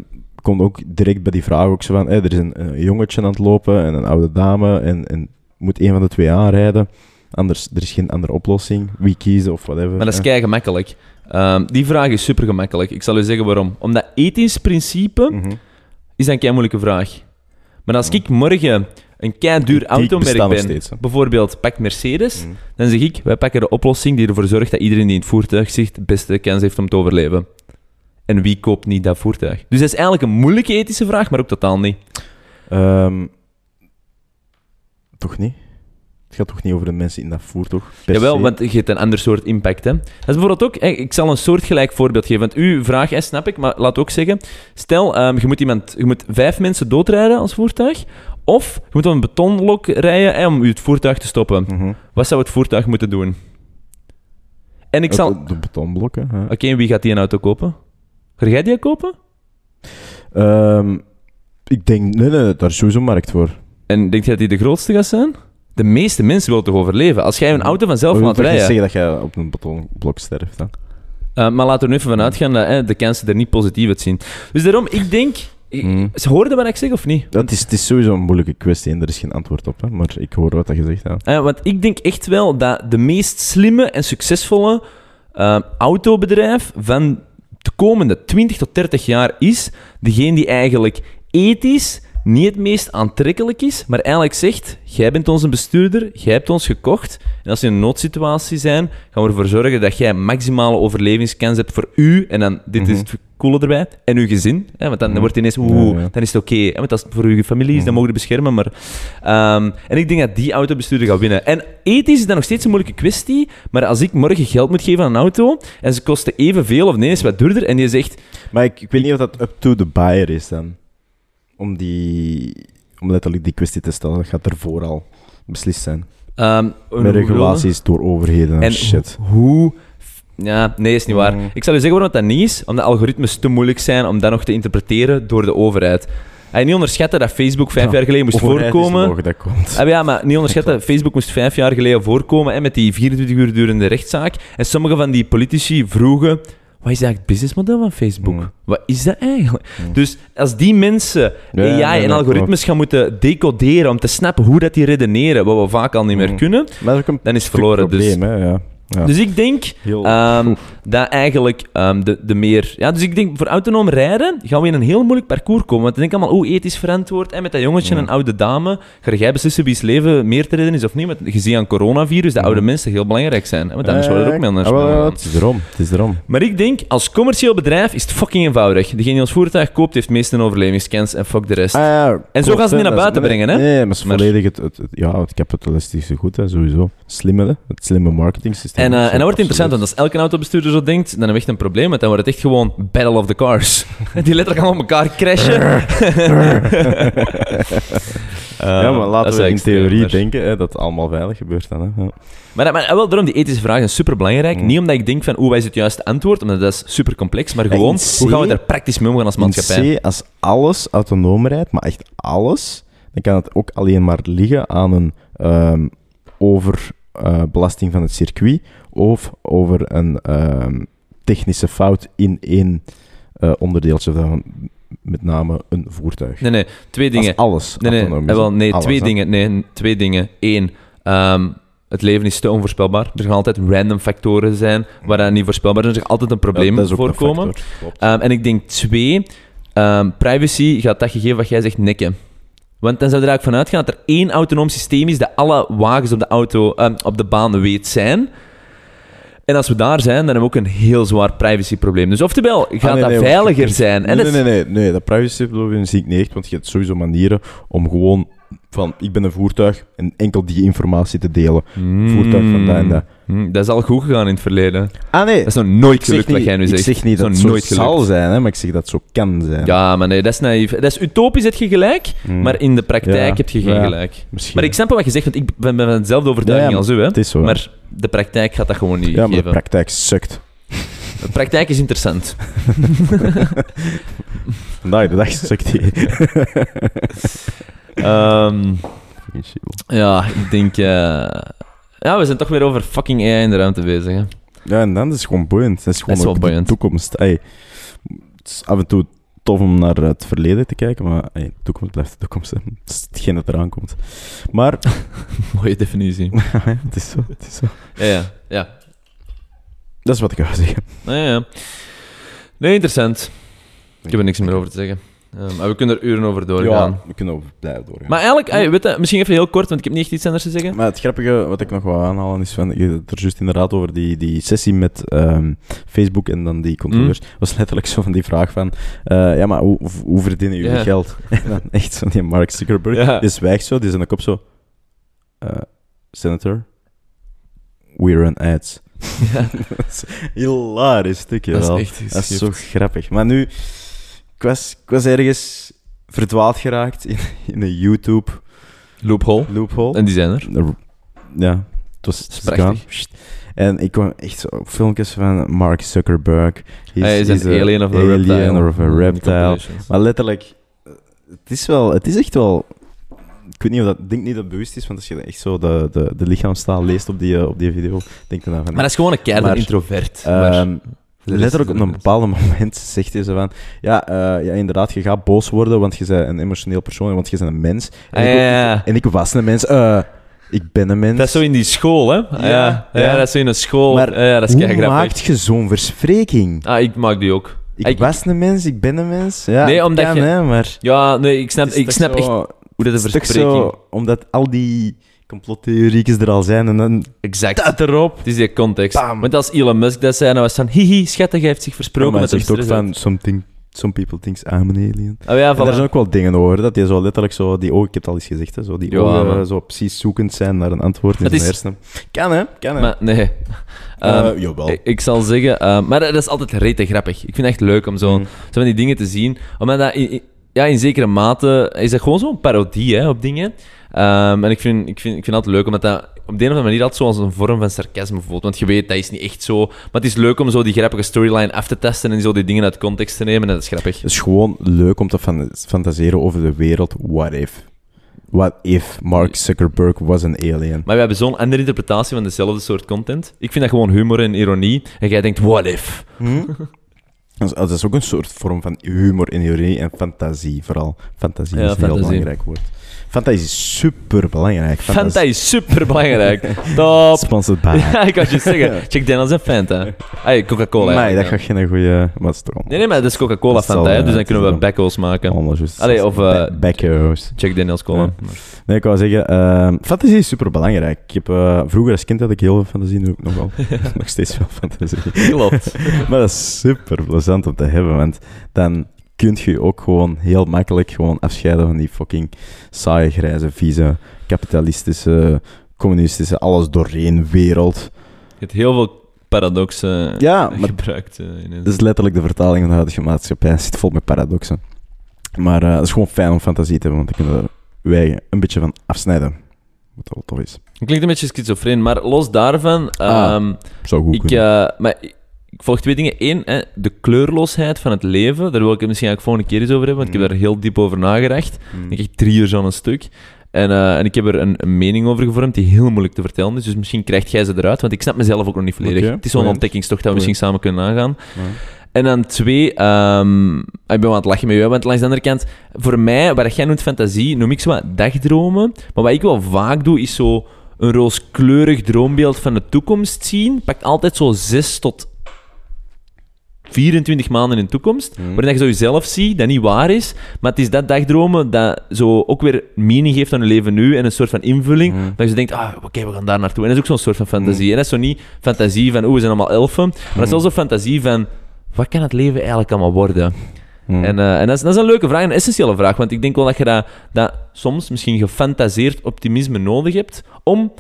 komt ook direct bij die vraag ook zo van, er is een, een jongetje aan het lopen en een oude dame en, en moet een van de twee aanrijden. Anders, er is geen andere oplossing. Wie kiezen of whatever. Maar dat is kei gemakkelijk. Ehm, die vraag is super gemakkelijk. Ik zal u zeggen waarom. Omdat ethisch principe Mhm. is een kei moeilijke vraag. Maar als ik morgen een kei duur automerk ben, steeds, bijvoorbeeld pak Mercedes, Mhm. dan zeg ik, wij pakken de oplossing die ervoor zorgt dat iedereen die in het voertuig zit de beste kans heeft om te overleven. En wie koopt niet dat voertuig? Dus dat is eigenlijk een moeilijke ethische vraag, maar ook totaal niet. Ehm, toch niet? Het gaat toch niet over de mensen in dat voertuig? Jawel, se? want je hebt een ander soort impact. Hè. Dat is bijvoorbeeld ook... Ik zal een soortgelijk voorbeeld geven. Want uw vraag, hè, snap ik, maar laat ook zeggen... Stel, ehm, je, moet iemand, je moet vijf mensen doodrijden als voertuig. Of je moet op een betonlok rijden hè, om het voertuig te stoppen. Mhm. Wat zou het voertuig moeten doen? En ik zal... De betonblokken. Oké, wie gaat die een auto kopen? Ga jij die kopen? Ehm, ik denk, nee, nee, daar is sowieso markt voor. En denk je dat die de grootste gaat zijn? De meeste mensen willen toch overleven? Als jij een auto vanzelf Maar laat wil toch niet rijden... zeggen dat je op een betonblok sterft. Hè? Uh, maar laten we er nu even van uitgaan dat hè, de kansen er niet positief uitzien. Dus daarom, ik denk... ik- Mm. Ze hoorden wat ik zeg, of niet? Dat is, het is sowieso een moeilijke kwestie en er is geen antwoord op. Hè? Maar ik hoor wat dat je zegt. Ja. Eh, want ik denk echt wel dat de meest slimme en succesvolle eh, autobedrijf van de komende 20 tot 30 jaar is degene die eigenlijk ethisch niet het meest aantrekkelijk is, maar eigenlijk zegt: Jij bent onze bestuurder, jij hebt ons gekocht. En als we in een noodsituatie zijn, gaan we ervoor zorgen dat jij maximale overlevingskans hebt voor u. En dan, dit is Mhm. het coole erbij, en uw gezin. Hè, want dan Mhm. wordt ineens, oeh, Ja, ja. dan is het oké. want als het voor uw familie is, dan Mhm. mogen we beschermen. Maar, ehm, en ik denk dat die autobestuurder gaat winnen. En ethisch is dat nog steeds een moeilijke kwestie. Maar als ik morgen geld moet geven aan een auto en ze kosten evenveel of nee, is wat duurder. En je zegt, Maar ik, ik weet niet of dat up to the buyer is dan. Om, die, om letterlijk die kwestie te stellen. Dat gaat ervoor al beslist zijn. ehm, Met regulaties door overheden en, En shit. ho- hoe... Ja, nee, is niet waar. Mm. Ik zal u zeggen waarom dat niet is. Omdat algoritmes te moeilijk zijn om dat nog te interpreteren door de overheid. Hij niet onderschatten dat Facebook vijf Ja, jaar geleden moest voorkomen. logisch, dat komt. Ah, ja, maar niet onderschatten. Facebook moest vijf jaar geleden voorkomen hè, met die 24 uur durende rechtszaak. En sommige van die politici vroegen... Wat is eigenlijk het businessmodel van Facebook? Mm. Wat is dat eigenlijk? Mm. Dus als die mensen Ja, AI en algoritmes gaan moeten decoderen om te snappen hoe dat die redeneren, wat we vaak al niet meer Mm. kunnen, Maar is ook een dan is verloren. Dus, probleem, hè, ja. Ja. dus ik denk. Ehm, dat eigenlijk ehm, de, de meer... Ja, dus ik denk, voor autonoom rijden gaan we in een heel moeilijk parcours komen. Want dan denk ik allemaal, oeh, ethisch verantwoord. En met dat jongetje en Ja. een oude dame, ga jij beslissen wie's leven meer te redden is of niet? Want je ziet aan coronavirus dat oude mensen heel belangrijk zijn. hè, Want anders worden er ook Eh, ah, wel, ja, Het is erom. Het is erom. Maar ik denk, als commercieel bedrijf is het fucking eenvoudig. Degene die ons voertuig koopt, heeft meest een overlevingskans en fuck de rest. Ah, ja, En zo gaan ze hè, niet naar buiten brengen, hè? Nee, maar het is volledig het, het, het- ja, het kapitalistische goed, hè, sowieso. Slimme, hè. Het slimme marketingsysteem. En, eh, en dat wordt Absoluut. interessant, want als elke autobestuurder zo denkt, dan heb je echt een probleem. Want dan wordt het echt gewoon Battle of the Cars. <laughs> Die letterlijk allemaal op elkaar crashen. <laughs> ja, maar laten we in theorie maar- denken hè, dat het allemaal veilig gebeurt dan. Hè. Ja. Maar, maar wel, daarom, die ethische vragen zijn superbelangrijk. Mm. Niet omdat ik denk van, oeh, wat is het juiste antwoord, omdat dat is super complex, maar gewoon, C- hoe gaan we daar praktisch mee omgaan als maatschappij? C, als alles autonoom rijdt, maar echt alles, dan kan het ook alleen maar liggen aan een ehm, overbelasting van het circuit of over een ehm, technische fout in één eh, onderdeeltje van met name een voertuig. Nee, nee, twee dingen. Als alles Nee, nee, eh, wel, nee alles, twee hè. dingen. Nee, twee dingen. Eén, ehm, het leven is te onvoorspelbaar. Er gaan altijd random factoren zijn waar dat niet voorspelbaar is. Er gaat altijd een probleem Ja, een voorkomen. Ehm, en ik denk twee, privacy gaat dat gegeven wat jij zegt nekken. Want dan zou er eigenlijk vanuit gaan dat er één autonoom systeem is dat alle wagens op de, auto, ehm, op de baan weet zijn. En als we daar zijn, dan hebben we ook een heel zwaar privacyprobleem. Dus oftewel, gaat Ah, nee, dat nee, veiliger zijn. En Nee, nee, nee, nee, nee, dat privacy zie ik niet echt, want je hebt sowieso manieren om gewoon van, ik ben een voertuig, en enkel die informatie te delen. Voertuig van dat en dat. Hmm, dat is al goed gegaan in het verleden. Ah nee, Dat is nog nooit ik gelukt wat jij nu ik zegt. zeg niet dat het zo zal zijn, hè, maar ik zeg dat het zo kan zijn. Ja, maar nee, dat is naïef. Dat is utopisch, heb je gelijk. Hmm. Maar in de praktijk Ja, heb je geen ja. gelijk. Misschien. Maar ik snap wel wat je zegt, want ik ben ben van dezelfde overtuiging Ja, als u. Hè? Het is zo. Maar de praktijk gaat dat gewoon niet ja, maar de praktijk sukt. De praktijk is interessant. <laughs> Vandaag de dag sukt die. <laughs> Ehm, shit. ja, ik denk... eh, Ja, we zijn toch weer over fucking AI in de ruimte bezig. Hè? Ja, en dan is het gewoon boeiend. Het is gewoon is wel ook de toekomst. Ey, het is af en toe tof om naar het verleden te kijken, maar ey, de toekomst blijft de toekomst. Hè. Het is hetgeen dat eraan komt. Maar, <laughs> Mooie definitie. <laughs> het is zo, het is zo. Ja, ja. ja. Dat is wat ik wou zeggen. Nee, ja. nee interessant. Ik heb er niks meer over te zeggen. Eh, maar we kunnen er uren over doorgaan. Ja, we kunnen over blijven doorgaan. Maar eigenlijk, ey, weet je, misschien even heel kort, want ik heb niet echt iets anders te zeggen. Maar het grappige wat ik nog wil aanhalen is van, je het er juist inderdaad over die, die sessie met ehm, Facebook en dan die controlleurs. was letterlijk zo van die vraag van, eh, ja maar hoe, hoe verdienen jullie geld? <laughs> en dan echt zo die Mark Zuckerberg, Ja. die zwijgt zo, die is in de kop zo, eh, Senator, we run ads. Ja. <laughs> dat is hilarisch stukje Dat is wel. echt Dat is zo grappig. Maar nu, ik was, ik was ergens verdwaald geraakt in, in een YouTube Loophole. loophole. En die zijn er. Ja, het was het prachtig. En ik kwam echt zo op filmpjes van Mark Zuckerberg. He's- Hij is he's een alien of a alien reptile. of a Mm, reptile. Maar letterlijk, het is wel, het is echt wel. Ik weet niet of dat, ik denk niet dat het bewust is, want als je echt zo de, de, de lichaamstaal leest op die, eh, op die video, denk je dan van. Maar dat is gewoon een kei Maar, introvert. Ehm, letterlijk op een bepaald moment <laughs> zegt hij zo van... Ja, eh, ja, inderdaad, je gaat boos worden, want je bent een emotioneel persoon, want je bent een mens. En, Ah, ik, ja, ja. en ik was een mens. eh, ik ben een mens. Dat is zo in die school, hè? Ja, ja, ja. dat is zo in een school. Maar ja, dat is Hoe maakt je zo'n verspreking? Ah, ik maak die ook. Ik, Ik- was een mens, ik ben een mens. Ja, Nee, omdat kan, je- hè, maar... Ja, nee, ik snap, ik snap echt hoe dat een verspreking... zo, omdat al die complottheoriekjes er al zijn en dan Exact. dat erop. Het is die context. Bam. Want als Elon Musk dat zei, dan was het van... Hihi, schattig, hij heeft zich versproken maar met hij zegt ook van, something, some people think I'm an alien. Oh ja, voilà. zijn ook wel dingen over, dat die zo letterlijk zo, die ogen, ik heb het al eens gezegd, hè, zo, die Ja, ogen maar- zo precies zoekend zijn naar een antwoord in Het is- hersenen. Kan hè, kan hè. Maar nee. Eh, Ehm, jawel. ik, ik zal zeggen... ehm, maar dat is altijd rete grappig. Ik vind het echt leuk om zo, Mm. zo van die dingen te zien. Omdat dat... ja, in zekere mate is dat gewoon zo'n parodie hè, op dingen. Ehm, en ik vind, ik, vind, ik vind het altijd leuk, omdat dat op de een of andere manier altijd zo als een vorm van sarcasme voelt. Want je weet, dat is niet echt zo. Maar het is leuk om zo die grappige storyline af te testen en zo die dingen uit context te nemen. En dat is grappig. Het is gewoon leuk om te fan- fantaseren over de wereld. What if? What if Mark Zuckerberg was een alien? Maar we hebben zo'n andere interpretatie van dezelfde soort content. Ik vind dat gewoon humor en ironie. En jij denkt, what if? Hm? <laughs> Dat is, ook een soort vorm van humor en ironie en fantasie, vooral. Fantasie Ja, is een heel belangrijk woord. Fantasie is super belangrijk. Fanta is super belangrijk. <laughs> Top. Sponsored by. <laughs> Ja, ik kan je zeggen. Check Daniels en Fanta. Ay, Coca-Cola. Nee, dat gaat geen goede. Het is toch. Nee, nee, maar dat is Coca-Cola Fanta, hè, ja, dus dan kunnen we backhoes maken. Allee, of, eh, Backhouse. Check Daniels Cola. Ja. Nee, ik wou zeggen, ehm, fantasie is super belangrijk. Ik heb, eh, vroeger als kind had ik heel veel fantasie, nu ook nog wel. <laughs> nog steeds veel fantasie. Klopt. Maar dat is super plezant om te hebben, want dan kun je ook gewoon heel makkelijk gewoon afscheiden van die fucking saaie, grijze, vieze, kapitalistische, communistische, alles doorheen wereld. Je hebt heel veel paradoxen Ja, <laughs> maar gebruikt. eh, dat is letterlijk de vertaling van de huidige maatschappij. Het zit vol met paradoxen. Maar eh, het is gewoon fijn om fantasie te hebben, want dan kunnen wij een beetje van afsnijden. Wat wel tof is. Het klinkt een beetje schizofreen, maar los daarvan... Ah, ehm, Zou goed ik, eh, maar ik ik volg twee dingen. Eén, hè, de kleurloosheid van het leven. Daar wil ik het misschien eigenlijk volgende keer eens over hebben, want ik heb Mhm. daar heel diep over nagedacht. Mm. Ik echt drie uur zo'n stuk. En, eh, en ik heb er een, een mening over gevormd die heel moeilijk te vertellen is. Dus misschien krijgt jij ze eruit, want ik snap mezelf ook nog niet volledig. Het is zo'n goed. ontdekkingstocht dat we misschien samen kunnen aangaan. Ja. En dan twee, ehm, ik ben wel aan het lachen met jou, want langs de andere kant, voor mij, wat jij noemt fantasie, noem ik zo wat dagdromen. Maar wat ik wel vaak doe, is zo een rooskleurig droombeeld van de toekomst zien. Pakt altijd zo zes tot 24 maanden in de toekomst, Mhm. waarin je zo jezelf ziet, dat niet waar is, maar het is dat dagdromen dat zo ook weer meaning geeft aan je leven nu en een soort van invulling, Mhm. dat je denkt, ah, oké, we gaan daar naartoe. En dat is ook zo'n soort van fantasie. En dat is zo niet fantasie van, oeh, we zijn allemaal elfen, maar dat is wel zo'n fantasie van, wat kan het leven eigenlijk allemaal worden? En, eh, en dat, is, dat is een leuke vraag, een essentiële vraag, want ik denk wel dat je dat, dat soms misschien gefantaseerd optimisme nodig hebt om,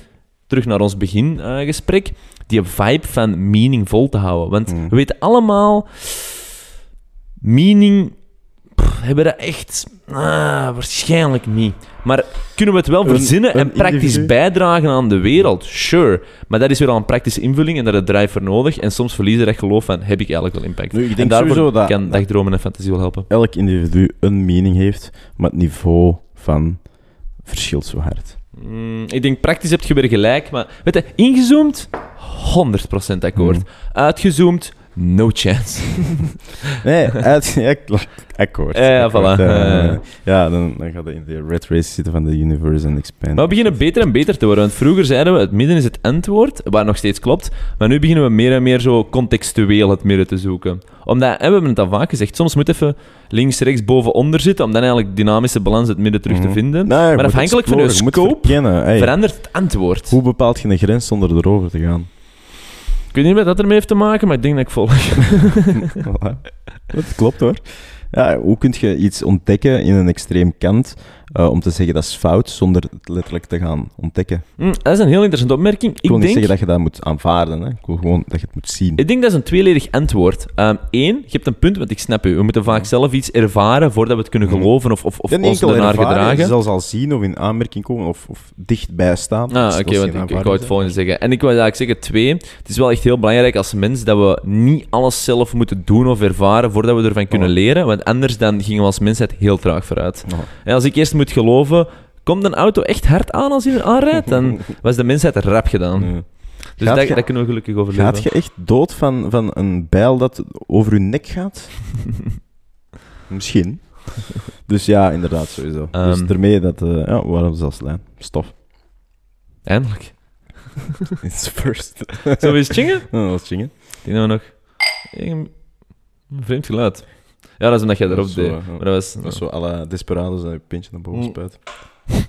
terug naar ons begingesprek, die vibe van meaning vol te houden. Want Mm. we weten allemaal, meaning pff, hebben we dat echt ah, waarschijnlijk niet. Maar kunnen we het wel Een- verzinnen en praktisch individu? bijdragen aan de wereld? Sure. Maar dat is weer al een praktische invulling en daar is drive voor nodig. En soms verliezen dat geloof van, heb ik eigenlijk wel impact? Nu, ik en denk daarvoor sowieso dat- kan dagdromen en fantasie wel helpen. elk individu een mening heeft, maar het niveau van verschilt zo hard. Mm, ik denk praktisch heb je weer gelijk, maar weet je, ingezoomd 100% akkoord. Mm. Uitgezoomd no chance. <laughs> Nee, uit, <laughs> ja. Akkoord. Ja, ja, voilà. eh, Eh. ja, dan, dan gaat het in de red race zitten van de universe en expand. Maar we beginnen beter en beter te worden. Want vroeger zeiden we, het midden is het antwoord, waar nog steeds klopt. Maar nu beginnen we meer en meer zo contextueel het midden te zoeken. Omdat, en we hebben het al vaak gezegd, soms moet even links, rechts, boven, onder zitten, om dan eigenlijk dynamische balans het midden terug te Mhm. vinden. Nee, maar afhankelijk van je scope. Hey, verandert het antwoord. Hoe bepaalt je een grens zonder erover te gaan? Ik weet niet wat dat ermee heeft te maken, maar ik denk dat ik volg. <laughs> Dat klopt hoor. Ja, hoe kun je iets ontdekken in een extreem kant eh, om te zeggen dat is fout zonder het letterlijk te gaan ontdekken? Hm, dat is een heel interessante opmerking. Ik wil Ik niet denk, zeggen dat je dat moet aanvaarden. Hè. Ik wil gewoon dat je het moet zien. ik denk dat is een tweeledig antwoord. Eén, je hebt een punt, want ik snap u. We moeten vaak zelf iets ervaren voordat we het kunnen Mhm. geloven of, of, of Ja, niet ons ernaar gedragen. zelfs al zien of in aanmerking komen of, of dichtbij staan. Ah, is- oké, want ik, ik wou het volgende zeggen. En ik wil eigenlijk zeggen, twee, het is wel echt heel belangrijk als mens dat we niet alles zelf moeten doen of ervaren voordat we ervan kunnen Oh. leren, want anders dan gingen we als mensheid heel traag vooruit. Oh. En als ik eerst moet geloven, komt een auto echt hard aan als hij aanrijdt, dan <laughs> was de mensheid rap gedaan. Nee. Dus Gaat dat, je- dat kunnen we gelukkig overleven. Gaat je echt dood van, van een bijl dat over je nek gaat? <laughs> Misschien. Dus ja, inderdaad, sowieso. dus Ehm. daarmee dat... eh ja, waarom zelfs lijn? Stof. Eindelijk. <laughs> It's first. Zullen we eens chingen? Oh, dat is chingen. Ik denk dat we nog... Een vreemd geluid. Ja, dat is omdat jij erop zo, deed. Maar dat was... Dat is zo alle desperados dat je pintje naar boven Mm. spuit. <laughs>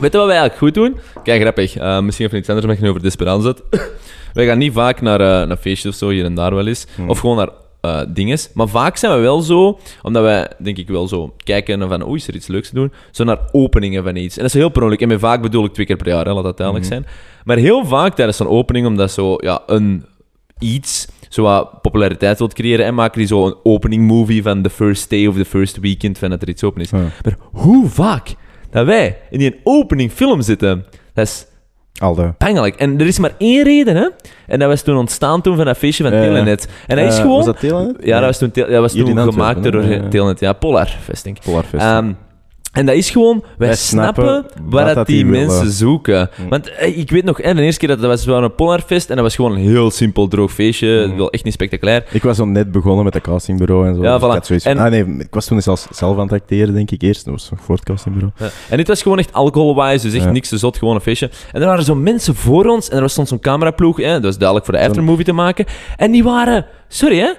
Weet je wat wij eigenlijk goed doen? Kijk, grappig. Eh, misschien even iets anders, omdat je nu over Desperado zit. <laughs> wij gaan niet vaak naar, eh naar feestjes of zo, hier en daar wel eens. Hmm. Of gewoon naar eh dinges. Maar vaak zijn we wel zo, omdat wij, denk ik, wel zo kijken van, oeh, is er iets leuks te doen? Zo naar openingen van iets. En dat is heel per ongeluk. En met vaak bedoel ik twee keer per jaar, hè, laat dat duidelijk Mhm. zijn. Maar heel vaak tijdens zo'n opening, omdat zo, ja, een iets zo wat populariteit wilt creëren en maken die zo een opening movie van the first day of the first weekend van dat er iets open is. Ja. Maar hoe vaak dat wij in die opening film zitten, dat is Alde. pijnlijk. En er is maar één reden, hè. En dat was toen ontstaan toen van dat feestje van. Telenet. En dat is Eh, gewoon... Was dat Telenet? Ja, dat was toen, dat was toen gemaakt door. Telenet. Ja, Polarfest, denk ik. Polarfest. Ehm, en dat is gewoon, wij, Wij snappen, snappen waar wat dat dat die die willen. mensen zoeken. Mm. Want eh, ik weet nog, de eerste keer dat dat was wel een Polarfest en dat was gewoon een heel simpel droog feestje. Mm. Wel echt niet spectaculair. ik was zo net begonnen met dat castingbureau en zo. Ja, Dus voilà. zoiets En- ah, nee, ik was toen zelfs zelf aan het acteren, denk ik eerst. Dat was nog voor het castingbureau. Ja. En dit was gewoon echt alcoholwise, dus echt Ja. niks te zot, gewoon een feestje. En er waren zo mensen voor ons en er was stond zo'n cameraploeg, hè, dat was duidelijk voor de aftermovie te maken. En die waren, sorry hè,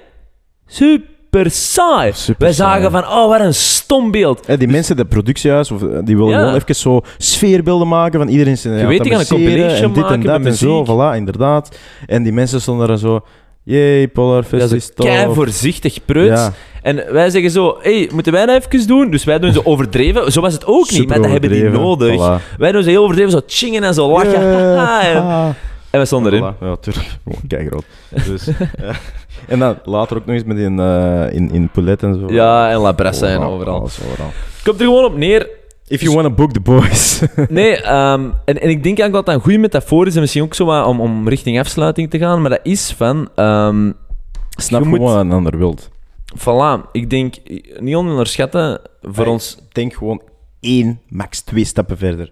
super saai. Super Wij saai. zagen van, oh wat een stom beeld. Eh, die mensen, dat productiehuis, of, eh, die willen Ja. gewoon even zo sfeerbeelden maken van iedereen zijn Je weet, die gaan een compilation en dit maken en dat met en zo, muziek. voilà, inderdaad. En die mensen stonden er zo, jee, Polarfest Dat is is tof. kei voorzichtig preuts. Ja. En wij zeggen zo, hey, moeten wij dat even doen? Dus wij doen ze overdreven. Zo was het ook niet, maar dat hebben die nodig. Voilà. Wij doen ze heel overdreven, zo chingen en zo lachen. Yeah, <laughs> en, ah. en we stonden erin. Voilà. Ja, tuurlijk. Gewoon kei groot. Dus, ja. <laughs> En dan later ook nog eens met in, eh in, in Poulet en zo. Ja, en La Bressa en overal. alles, overal. Komt er gewoon op neer. If you want to book the boys. <laughs> Nee, ehm, en, en ik denk eigenlijk dat dat een goede metafoor is en misschien ook zo wat om, om richting afsluiting te gaan, maar dat is van... ehm, Snap Je moet- gewoon een ander wilt. voilà, ik denk, niet onderschatten, voor ons... Denk gewoon één, max twee stappen verder.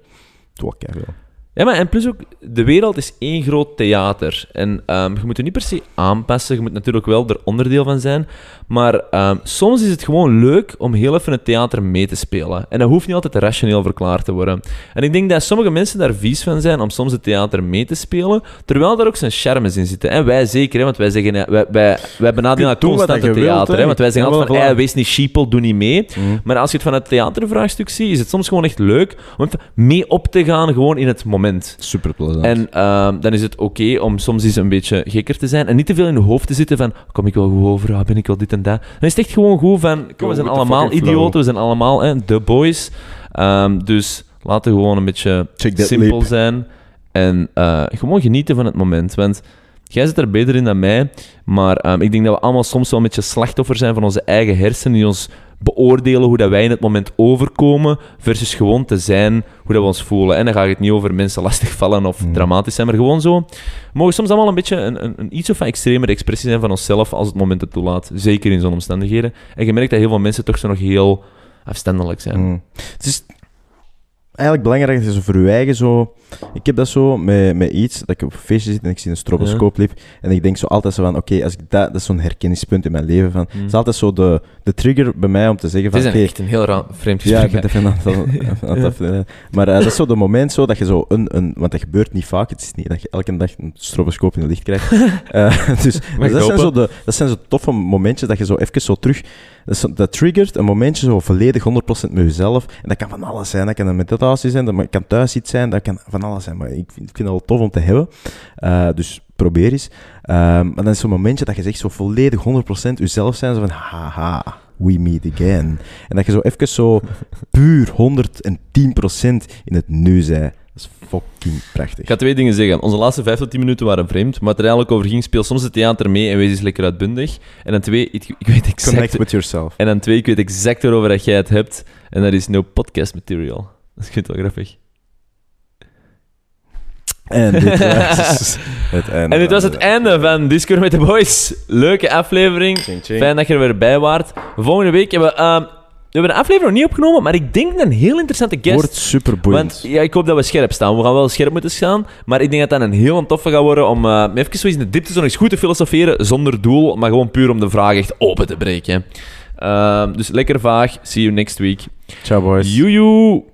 Kei veel. Ja, maar en plus ook, de wereld is één groot theater. En ehm, je moet er niet per se aanpassen, je moet natuurlijk wel er onderdeel van zijn. Maar ehm, soms is het gewoon leuk om heel even het theater mee te spelen. En dat hoeft niet altijd rationeel verklaard te worden. En ik denk dat sommige mensen daar vies van zijn om soms het theater mee te spelen, terwijl daar ook zijn charmes in zitten. En wij zeker, hè, want wij zeggen, ja, wij, wij, wij benadelen constant het theater. hè. hè, want wij zeggen altijd van, hey, voilà. wees niet sheeple, doe niet mee. Maar als je het van het theatervraagstuk ziet, is het soms gewoon echt leuk om mee op te gaan, gewoon in het moment. Super plezant. En ehm, dan is het oké om soms eens een beetje gekker te zijn en niet te veel in je hoofd te zitten van kom ik wel goed over, ah, ben ik wel dit en dat. Dan is het echt gewoon goed van kom, we zijn the allemaal idioten, we zijn allemaal hè, de boys. Ehm, dus laten we gewoon een beetje simpel zijn en eh, gewoon genieten van het moment. Want jij zit er beter in dan mij, maar ehm, ik denk dat we allemaal soms wel een beetje slachtoffer zijn van onze eigen hersenen die ons beoordelen hoe dat wij in het moment overkomen versus gewoon te zijn hoe dat we ons voelen. En dan ga ik het niet over mensen <laughs> lastigvallen of Mm. dramatisch zijn, maar gewoon zo. We mogen soms allemaal een beetje een, een, een iets of wat extremere expressie zijn van onszelf als het moment het toelaat. Zeker in zo'n omstandigheden. En je merkt dat heel veel mensen toch zo nog heel afstandelijk zijn. Mm. Het is... eigenlijk belangrijk dat je zo voor je eigen zo... Ik heb dat zo met, met iets, dat ik op een feestje zit en ik zie een stroboscoop liep. En ik denk zo altijd zo van, oké, als ik dat... Dat is zo'n herkenningspunt in mijn leven. Van, Mm. Het is altijd zo de, de trigger bij mij om te zeggen Het van, is oké... een echt een heel ra- vreemd Ja, gesprek. ik ben het even aan het- aan het- aan het even- Maar dat is zo de moment zo dat je zo een, een... Want dat gebeurt niet vaak. Het is niet dat je elke dag een stroboscoop in het licht krijgt. <laughs> Eh, dus ik dat, zijn zo de, dat zijn zo toffe momentjes dat je zo even zo terug... Zo- dat triggert een momentje zo volledig 100% met jezelf. En dat kan van alles zijn. Dat kan een meditatie zijn, dat kan thuis iets zijn, dat kan van alles zijn. Maar ik vind, het wel tof om te hebben. Eh, dus probeer eens. Ehm, maar dan is zo'n momentje dat je zegt zo volledig 100% jezelf zijn. Zo van, haha, we meet again. En dat je zo even zo puur 110% in het nu zij. Dat is fucking prachtig. Ik ga twee dingen zeggen. Onze laatste 5 tot 10 minuten waren vreemd, maar het er eigenlijk over ging, speel soms het theater mee en wees eens lekker uitbundig. En dan twee, ik, ik weet exact... Connect with yourself. En dan twee, ik weet exact waarover dat jij het hebt. En dat is no podcast material. <laughs> Dat is wel grappig. En dit <laughs> was het einde. En dit was het de- einde van Discord met de Boys. Leuke aflevering. Fijn dat je er weer bij waart. Volgende week hebben we... ehm, we hebben de aflevering nog niet opgenomen, maar ik denk een heel interessante guest. Wordt super boeiend. Want ja, ik hoop dat we scherp staan. We gaan wel scherp moeten staan. Maar ik denk dat dat een heel toffe gaat worden om uh, even zo eens in de diepte zo nog eens goed te filosoferen. Zonder doel, maar gewoon puur om de vraag echt open te breken. Uh, dus lekker vaag. See you next week. Ciao boys. Joejoe.